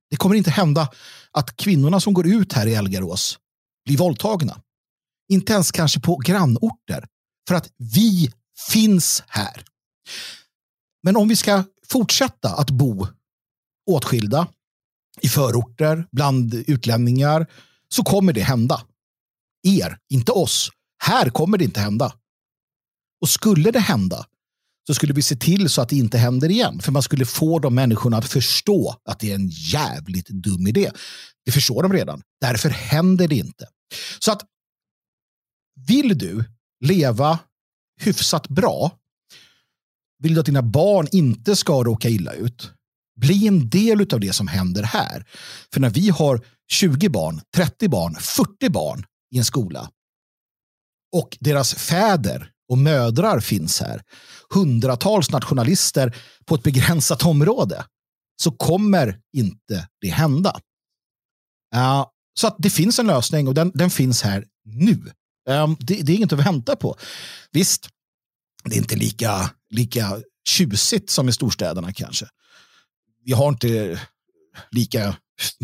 Det kommer inte hända att kvinnorna som går ut här i Elgarås blir våldtagna. Inte ens kanske på grannorter. För att vi finns här. Men om vi ska fortsätta att bo åtskilda i förorter, bland utlänningar, så kommer det hända. Er, inte oss. Här kommer det inte hända. Och skulle det hända så skulle vi se till så att det inte händer igen. För man skulle få de människorna att förstå att det är en jävligt dum idé. Det förstår de redan. Därför händer det inte. Så att vill du leva hyfsat bra, vill du att dina barn inte ska råka illa ut, Bli en del av det som händer här. För när vi har 20 barn, 30 barn, 40 barn i en skola och deras fäder och mödrar finns här, hundratals nationalister på ett begränsat område, så kommer inte det hända. Uh, så att det finns en lösning och den, den finns här nu. Um, det, det, är inget att vänta på. Visst, det är inte lika, lika tjusigt som i storstäderna kanske. Vi har inte lika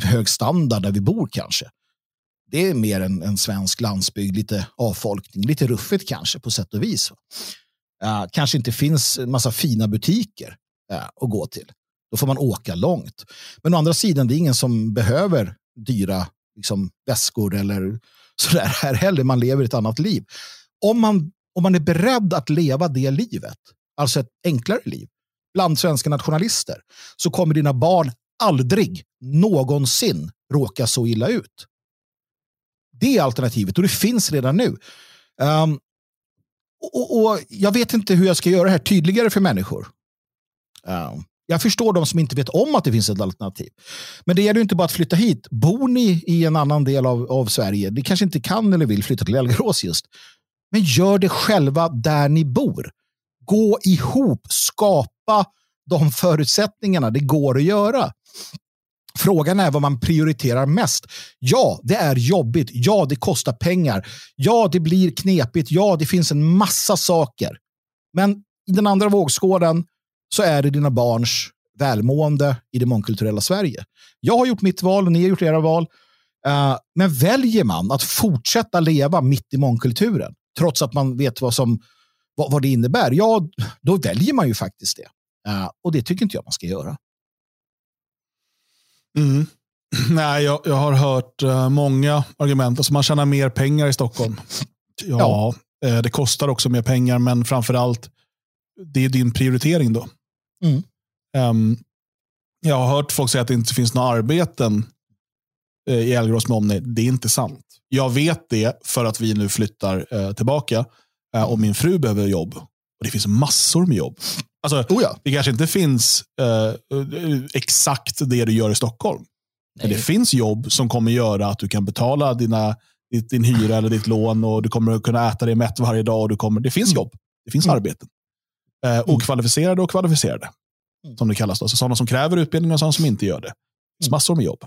hög standard där vi bor kanske. Det är mer en, en svensk landsbygd, lite avfolkning, lite ruffigt kanske på sätt och vis. Uh, kanske inte finns en massa fina butiker uh, att gå till. Då får man åka långt. Men å andra sidan, det är ingen som behöver dyra liksom, väskor eller sådär här heller. Man lever ett annat liv. Om man, om man är beredd att leva det livet, alltså ett enklare liv, bland svenska nationalister, så kommer dina barn aldrig någonsin råka så illa ut. Det är alternativet och det finns redan nu. Um, och, och, Jag vet inte hur jag ska göra det här tydligare för människor. Um, jag förstår de som inte vet om att det finns ett alternativ. Men det gäller inte bara att flytta hit. Bor ni i en annan del av, av Sverige, ni kanske inte kan eller vill flytta till Elgerås just. Men gör det själva där ni bor. Gå ihop, skapa de förutsättningarna. Det går att göra. Frågan är vad man prioriterar mest. Ja, det är jobbigt. Ja, det kostar pengar. Ja, det blir knepigt. Ja, det finns en massa saker. Men i den andra vågskålen så är det dina barns välmående i det mångkulturella Sverige. Jag har gjort mitt val och ni har gjort era val. Eh, men väljer man att fortsätta leva mitt i mångkulturen, trots att man vet vad, som, vad, det innebär, ja, då väljer man ju faktiskt det. Eh, och det tycker inte jag man ska göra. Mm. Nej, jag, jag, har hört uh, många argument. Alltså man tjänar mer pengar i Stockholm. Ja, ja. det kostar också mer pengar, men framför allt, det är din prioritering då. Mm. Um, jag har hört folk säga att det inte finns några arbeten uh, i Älvgrås med omnejd. Det är inte sant. Jag vet det för att vi nu flyttar tillbaka och min fru behöver jobb. Och Det finns massor med jobb. Alltså, oh ja. Det kanske inte finns exakt det du gör i Stockholm. Men det finns jobb som kommer göra att du kan betala dina, din hyra eller ditt lån och du kommer kunna äta dig mätt varje dag. Och du kommer, det finns mm. jobb. Det finns mm. arbeten. Eh, mm. okvalificerade och kvalificerade. Mm. Som det kallas. Då. Så sådana som kräver utbildning och sådana som inte gör det. Det finns mm. massor med jobb.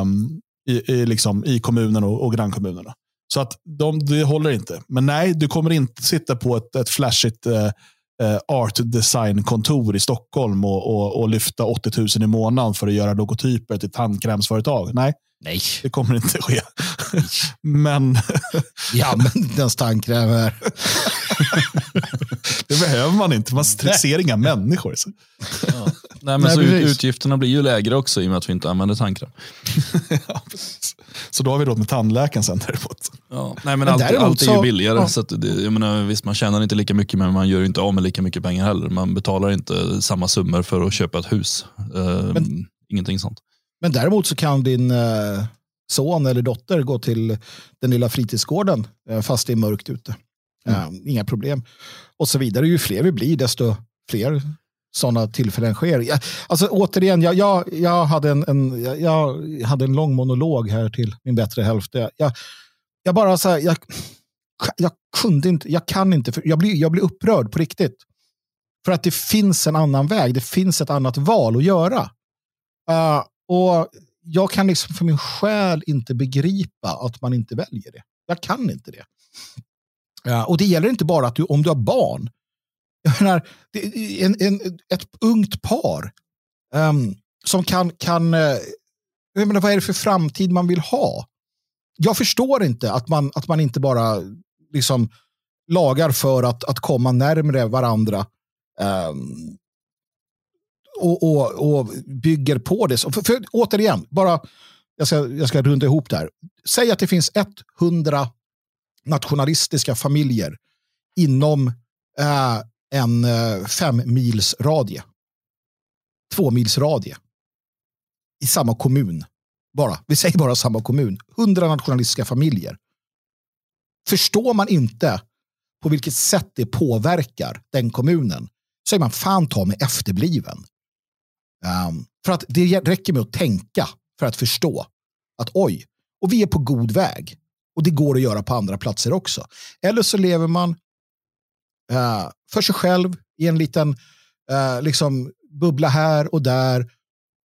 Um, i, i, liksom, I kommunen och, och grannkommunerna. Så att de, det håller inte. Men nej, du kommer inte sitta på ett, ett flashigt eh, eh, art design-kontor i Stockholm och, och, och, lyfta 80 000 i månaden för att göra logotyper till tandkrämsföretag. Nej, nej. det kommer inte ske. men... Använder inte ens tandkräm här. det behöver man inte. Man ser inga människor. Så. Ja. Nej, men Nej, så utgifterna blir ju lägre också i och med att vi inte använder tandkräm. ja, så då har vi råd med tandläkaren sen däremot. Ja. Nej, men, men allt, allt är ju billigare. Ja. Så det, jag menar, visst, man tjänar inte lika mycket men man gör inte av med lika mycket pengar heller. Man betalar inte samma summor för att köpa ett hus. Uh, men, ingenting sånt. Men däremot så kan din uh, son eller dotter gå till den lilla fritidsgården uh, fast det är mörkt ute. Mm. inga problem. Och så vidare. Ju fler vi blir, desto fler sådana tillfällen sker. Jag, alltså, återigen, jag, jag, jag, hade en, en, jag hade en lång monolog här till min bättre hälft. Jag, jag bara så här, jag, jag kunde inte, jag kan inte, jag blir, jag blir upprörd på riktigt. För att det finns en annan väg, det finns ett annat val att göra. Uh, och jag kan liksom för min själ inte begripa att man inte väljer det. Jag kan inte det. Ja, och det gäller inte bara att du, om du har barn, jag menar, en, en, ett ungt par um, som kan, kan eh, jag menar, vad är det för framtid man vill ha? Jag förstår inte att man, att man inte bara liksom lagar för att, att komma närmre varandra um, och, och, och bygger på det. För, för, återigen, bara, jag ska, jag ska runda ihop det här. Säg att det finns 100 nationalistiska familjer inom eh, en eh, fem mils radie. Två mils radie. I samma kommun. Bara. Vi säger bara samma kommun. Hundra nationalistiska familjer. Förstår man inte på vilket sätt det påverkar den kommunen så är man fan ta med efterbliven. Um, för att det räcker med att tänka för att förstå att oj, och vi är på god väg. Och det går att göra på andra platser också. Eller så lever man uh, för sig själv i en liten uh, liksom bubbla här och där.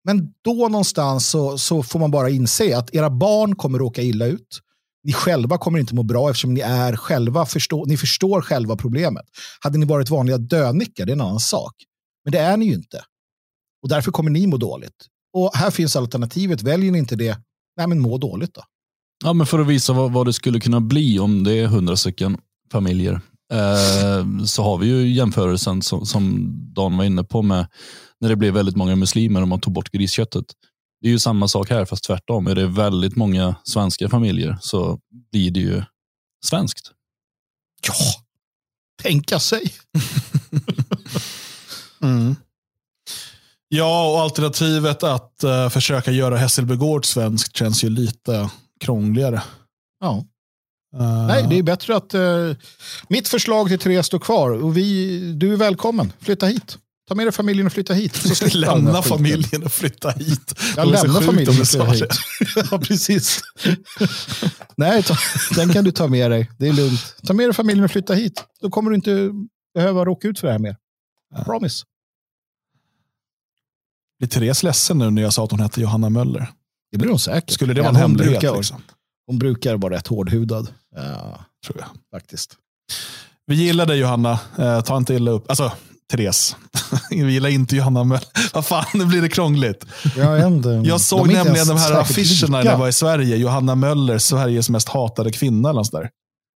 Men då någonstans så, så får man bara inse att era barn kommer råka illa ut. Ni själva kommer inte må bra eftersom ni är själva förstå, ni förstår själva problemet. Hade ni varit vanliga dönickar, det är en annan sak. Men det är ni ju inte. Och därför kommer ni må dåligt. Och här finns alternativet. Väljer ni inte det, nej men må dåligt då. Ja, men för att visa vad, vad det skulle kunna bli om det är hundra stycken familjer. Eh, så har vi ju jämförelsen som, som Dan var inne på med när det blev väldigt många muslimer och man tog bort grisköttet. Det är ju samma sak här fast tvärtom. Är det väldigt många svenska familjer så blir det ju svenskt. Ja, tänka sig. mm. Ja, och alternativet att uh, försöka göra Hässelbygård svenskt känns ju lite krångligare. Ja. Uh, Nej, det är bättre att uh, mitt förslag till Therese står kvar och vi, du är välkommen. Flytta hit. Ta med dig familjen och flytta hit. Så lämna familjen och flytta hit. Jag lämnar familjen och flytta hit. ja, precis. Nej, ta, den kan du ta med dig. Det är lugnt. Ta med dig familjen och flytta hit. Då kommer du inte behöva råka ut för det här mer. Ja. Promise. Blir Therese ledsen nu när jag sa att hon hette Johanna Möller? Det blir hon säkert. Skulle det vara en hemlighet? Brukar, liksom? Hon brukar vara rätt hårdhudad. Ja, tror jag. Faktiskt. Vi gillar dig Johanna. Eh, ta inte illa upp. Alltså, Therese. Vi gillar inte Johanna Möller. Vad fan, nu blir det krångligt. Jag, ändå, jag såg nämligen de här affischerna när jag var i Sverige. Johanna Möller, Sveriges mest hatade kvinna. Eller där.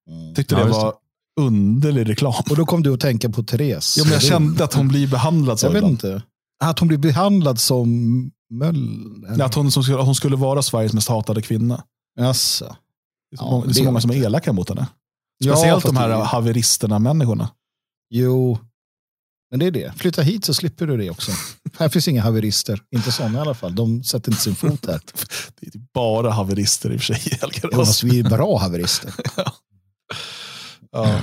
Mm. Tyckte ja, det var underlig reklam. Och då kom du att tänka på Therese. Ja, men jag kände att hon blir behandlad så Jag vet inte. Att hon blir behandlad som Möller? Ja, att hon, som skulle, hon skulle vara Sveriges mest hatade kvinna. Jaså. Det är så, ja, många, det är så många som är elaka mot henne. Speciellt ja, de här haveristerna människorna. Jo, men det är det. Flytta hit så slipper du det också. här finns inga haverister. Inte sådana i alla fall. De sätter inte sin fot här. det är bara haverister i och för sig. Jonas, vi är bra haverister. ja. ja.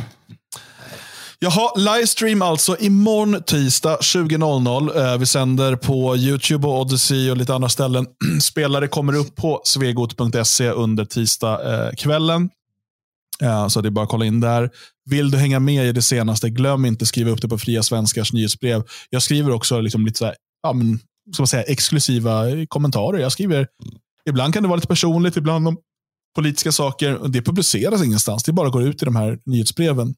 Jaha, livestream alltså imorgon tisdag 20.00. Eh, vi sänder på YouTube och Odyssey och lite andra ställen. Spelare kommer upp på svegot.se under tisdagskvällen. Eh, eh, så det är bara att kolla in där. Vill du hänga med i det senaste, glöm inte att skriva upp det på Fria Svenskars nyhetsbrev. Jag skriver också liksom lite så här, ja, men, ska man säga, exklusiva kommentarer. Jag skriver, ibland kan det vara lite personligt, ibland om politiska saker. Det publiceras ingenstans. Det bara går ut i de här nyhetsbreven.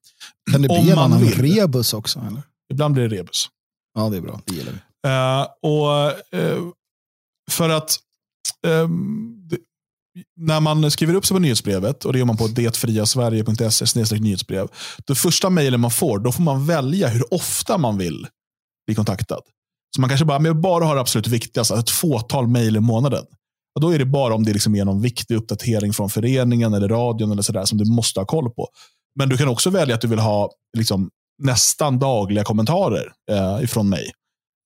Kan det bli en rebus också? Eller? Ibland blir det rebus. Ja, det är bra. Det gillar vi. Uh, och uh, För att um, det, när man skriver upp sig på nyhetsbrevet, och det gör man på detfriasverige.se nyhetsbrev, det första mejlen man får, då får man välja hur ofta man vill bli kontaktad. Så man kanske bara, men bara har det absolut viktigaste, ett fåtal mejl i månaden. Och då är det bara om det liksom är någon viktig uppdatering från föreningen eller radion eller sådär som du måste ha koll på. Men du kan också välja att du vill ha liksom, nästan dagliga kommentarer eh, ifrån mig.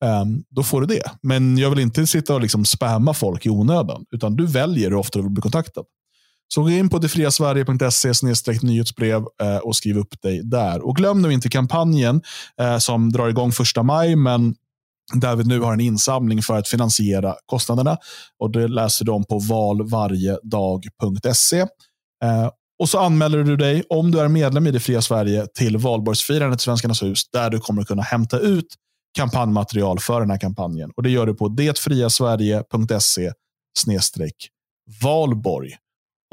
Um, då får du det. Men jag vill inte sitta och liksom spamma folk i onödan, utan du väljer hur ofta du vill bli kontaktad. Så gå in på detfriasverige.se nyhetsbrev eh, och skriv upp dig där. Och glöm nu inte kampanjen eh, som drar igång första maj, men där vi nu har en insamling för att finansiera kostnaderna. Och Det läser du om på valvarjedag.se. Eh, och så anmäler du dig, om du är medlem i Det fria Sverige, till valborgsfirandet i Svenskarnas hus, där du kommer kunna hämta ut kampanjmaterial för den här kampanjen. Och Det gör du på detfriasverige.se valborg.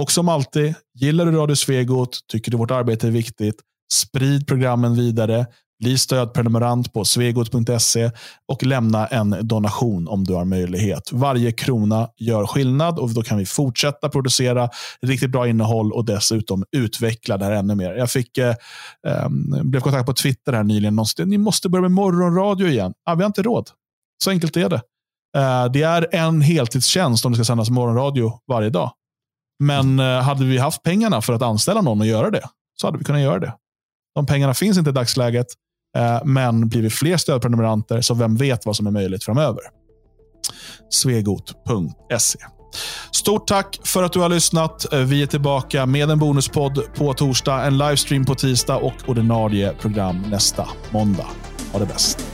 Och som alltid, gillar du Radio Svegot, tycker du vårt arbete är viktigt, sprid programmen vidare. Bli stödprenumerant på svegot.se och lämna en donation om du har möjlighet. Varje krona gör skillnad och då kan vi fortsätta producera riktigt bra innehåll och dessutom utveckla det här ännu mer. Jag fick, eh, ehm, blev kontakt på Twitter här nyligen. Ni måste börja med morgonradio igen. Ah, vi har inte råd. Så enkelt är det. Eh, det är en heltidstjänst om det ska sändas morgonradio varje dag. Men eh, hade vi haft pengarna för att anställa någon och göra det så hade vi kunnat göra det. De pengarna finns inte i dagsläget. Eh, men blir vi fler stödprenumeranter så vem vet vad som är möjligt framöver. Svegot.se Stort tack för att du har lyssnat. Eh, vi är tillbaka med en bonuspodd på torsdag, en livestream på tisdag och ordinarie program nästa måndag. Ha det bäst.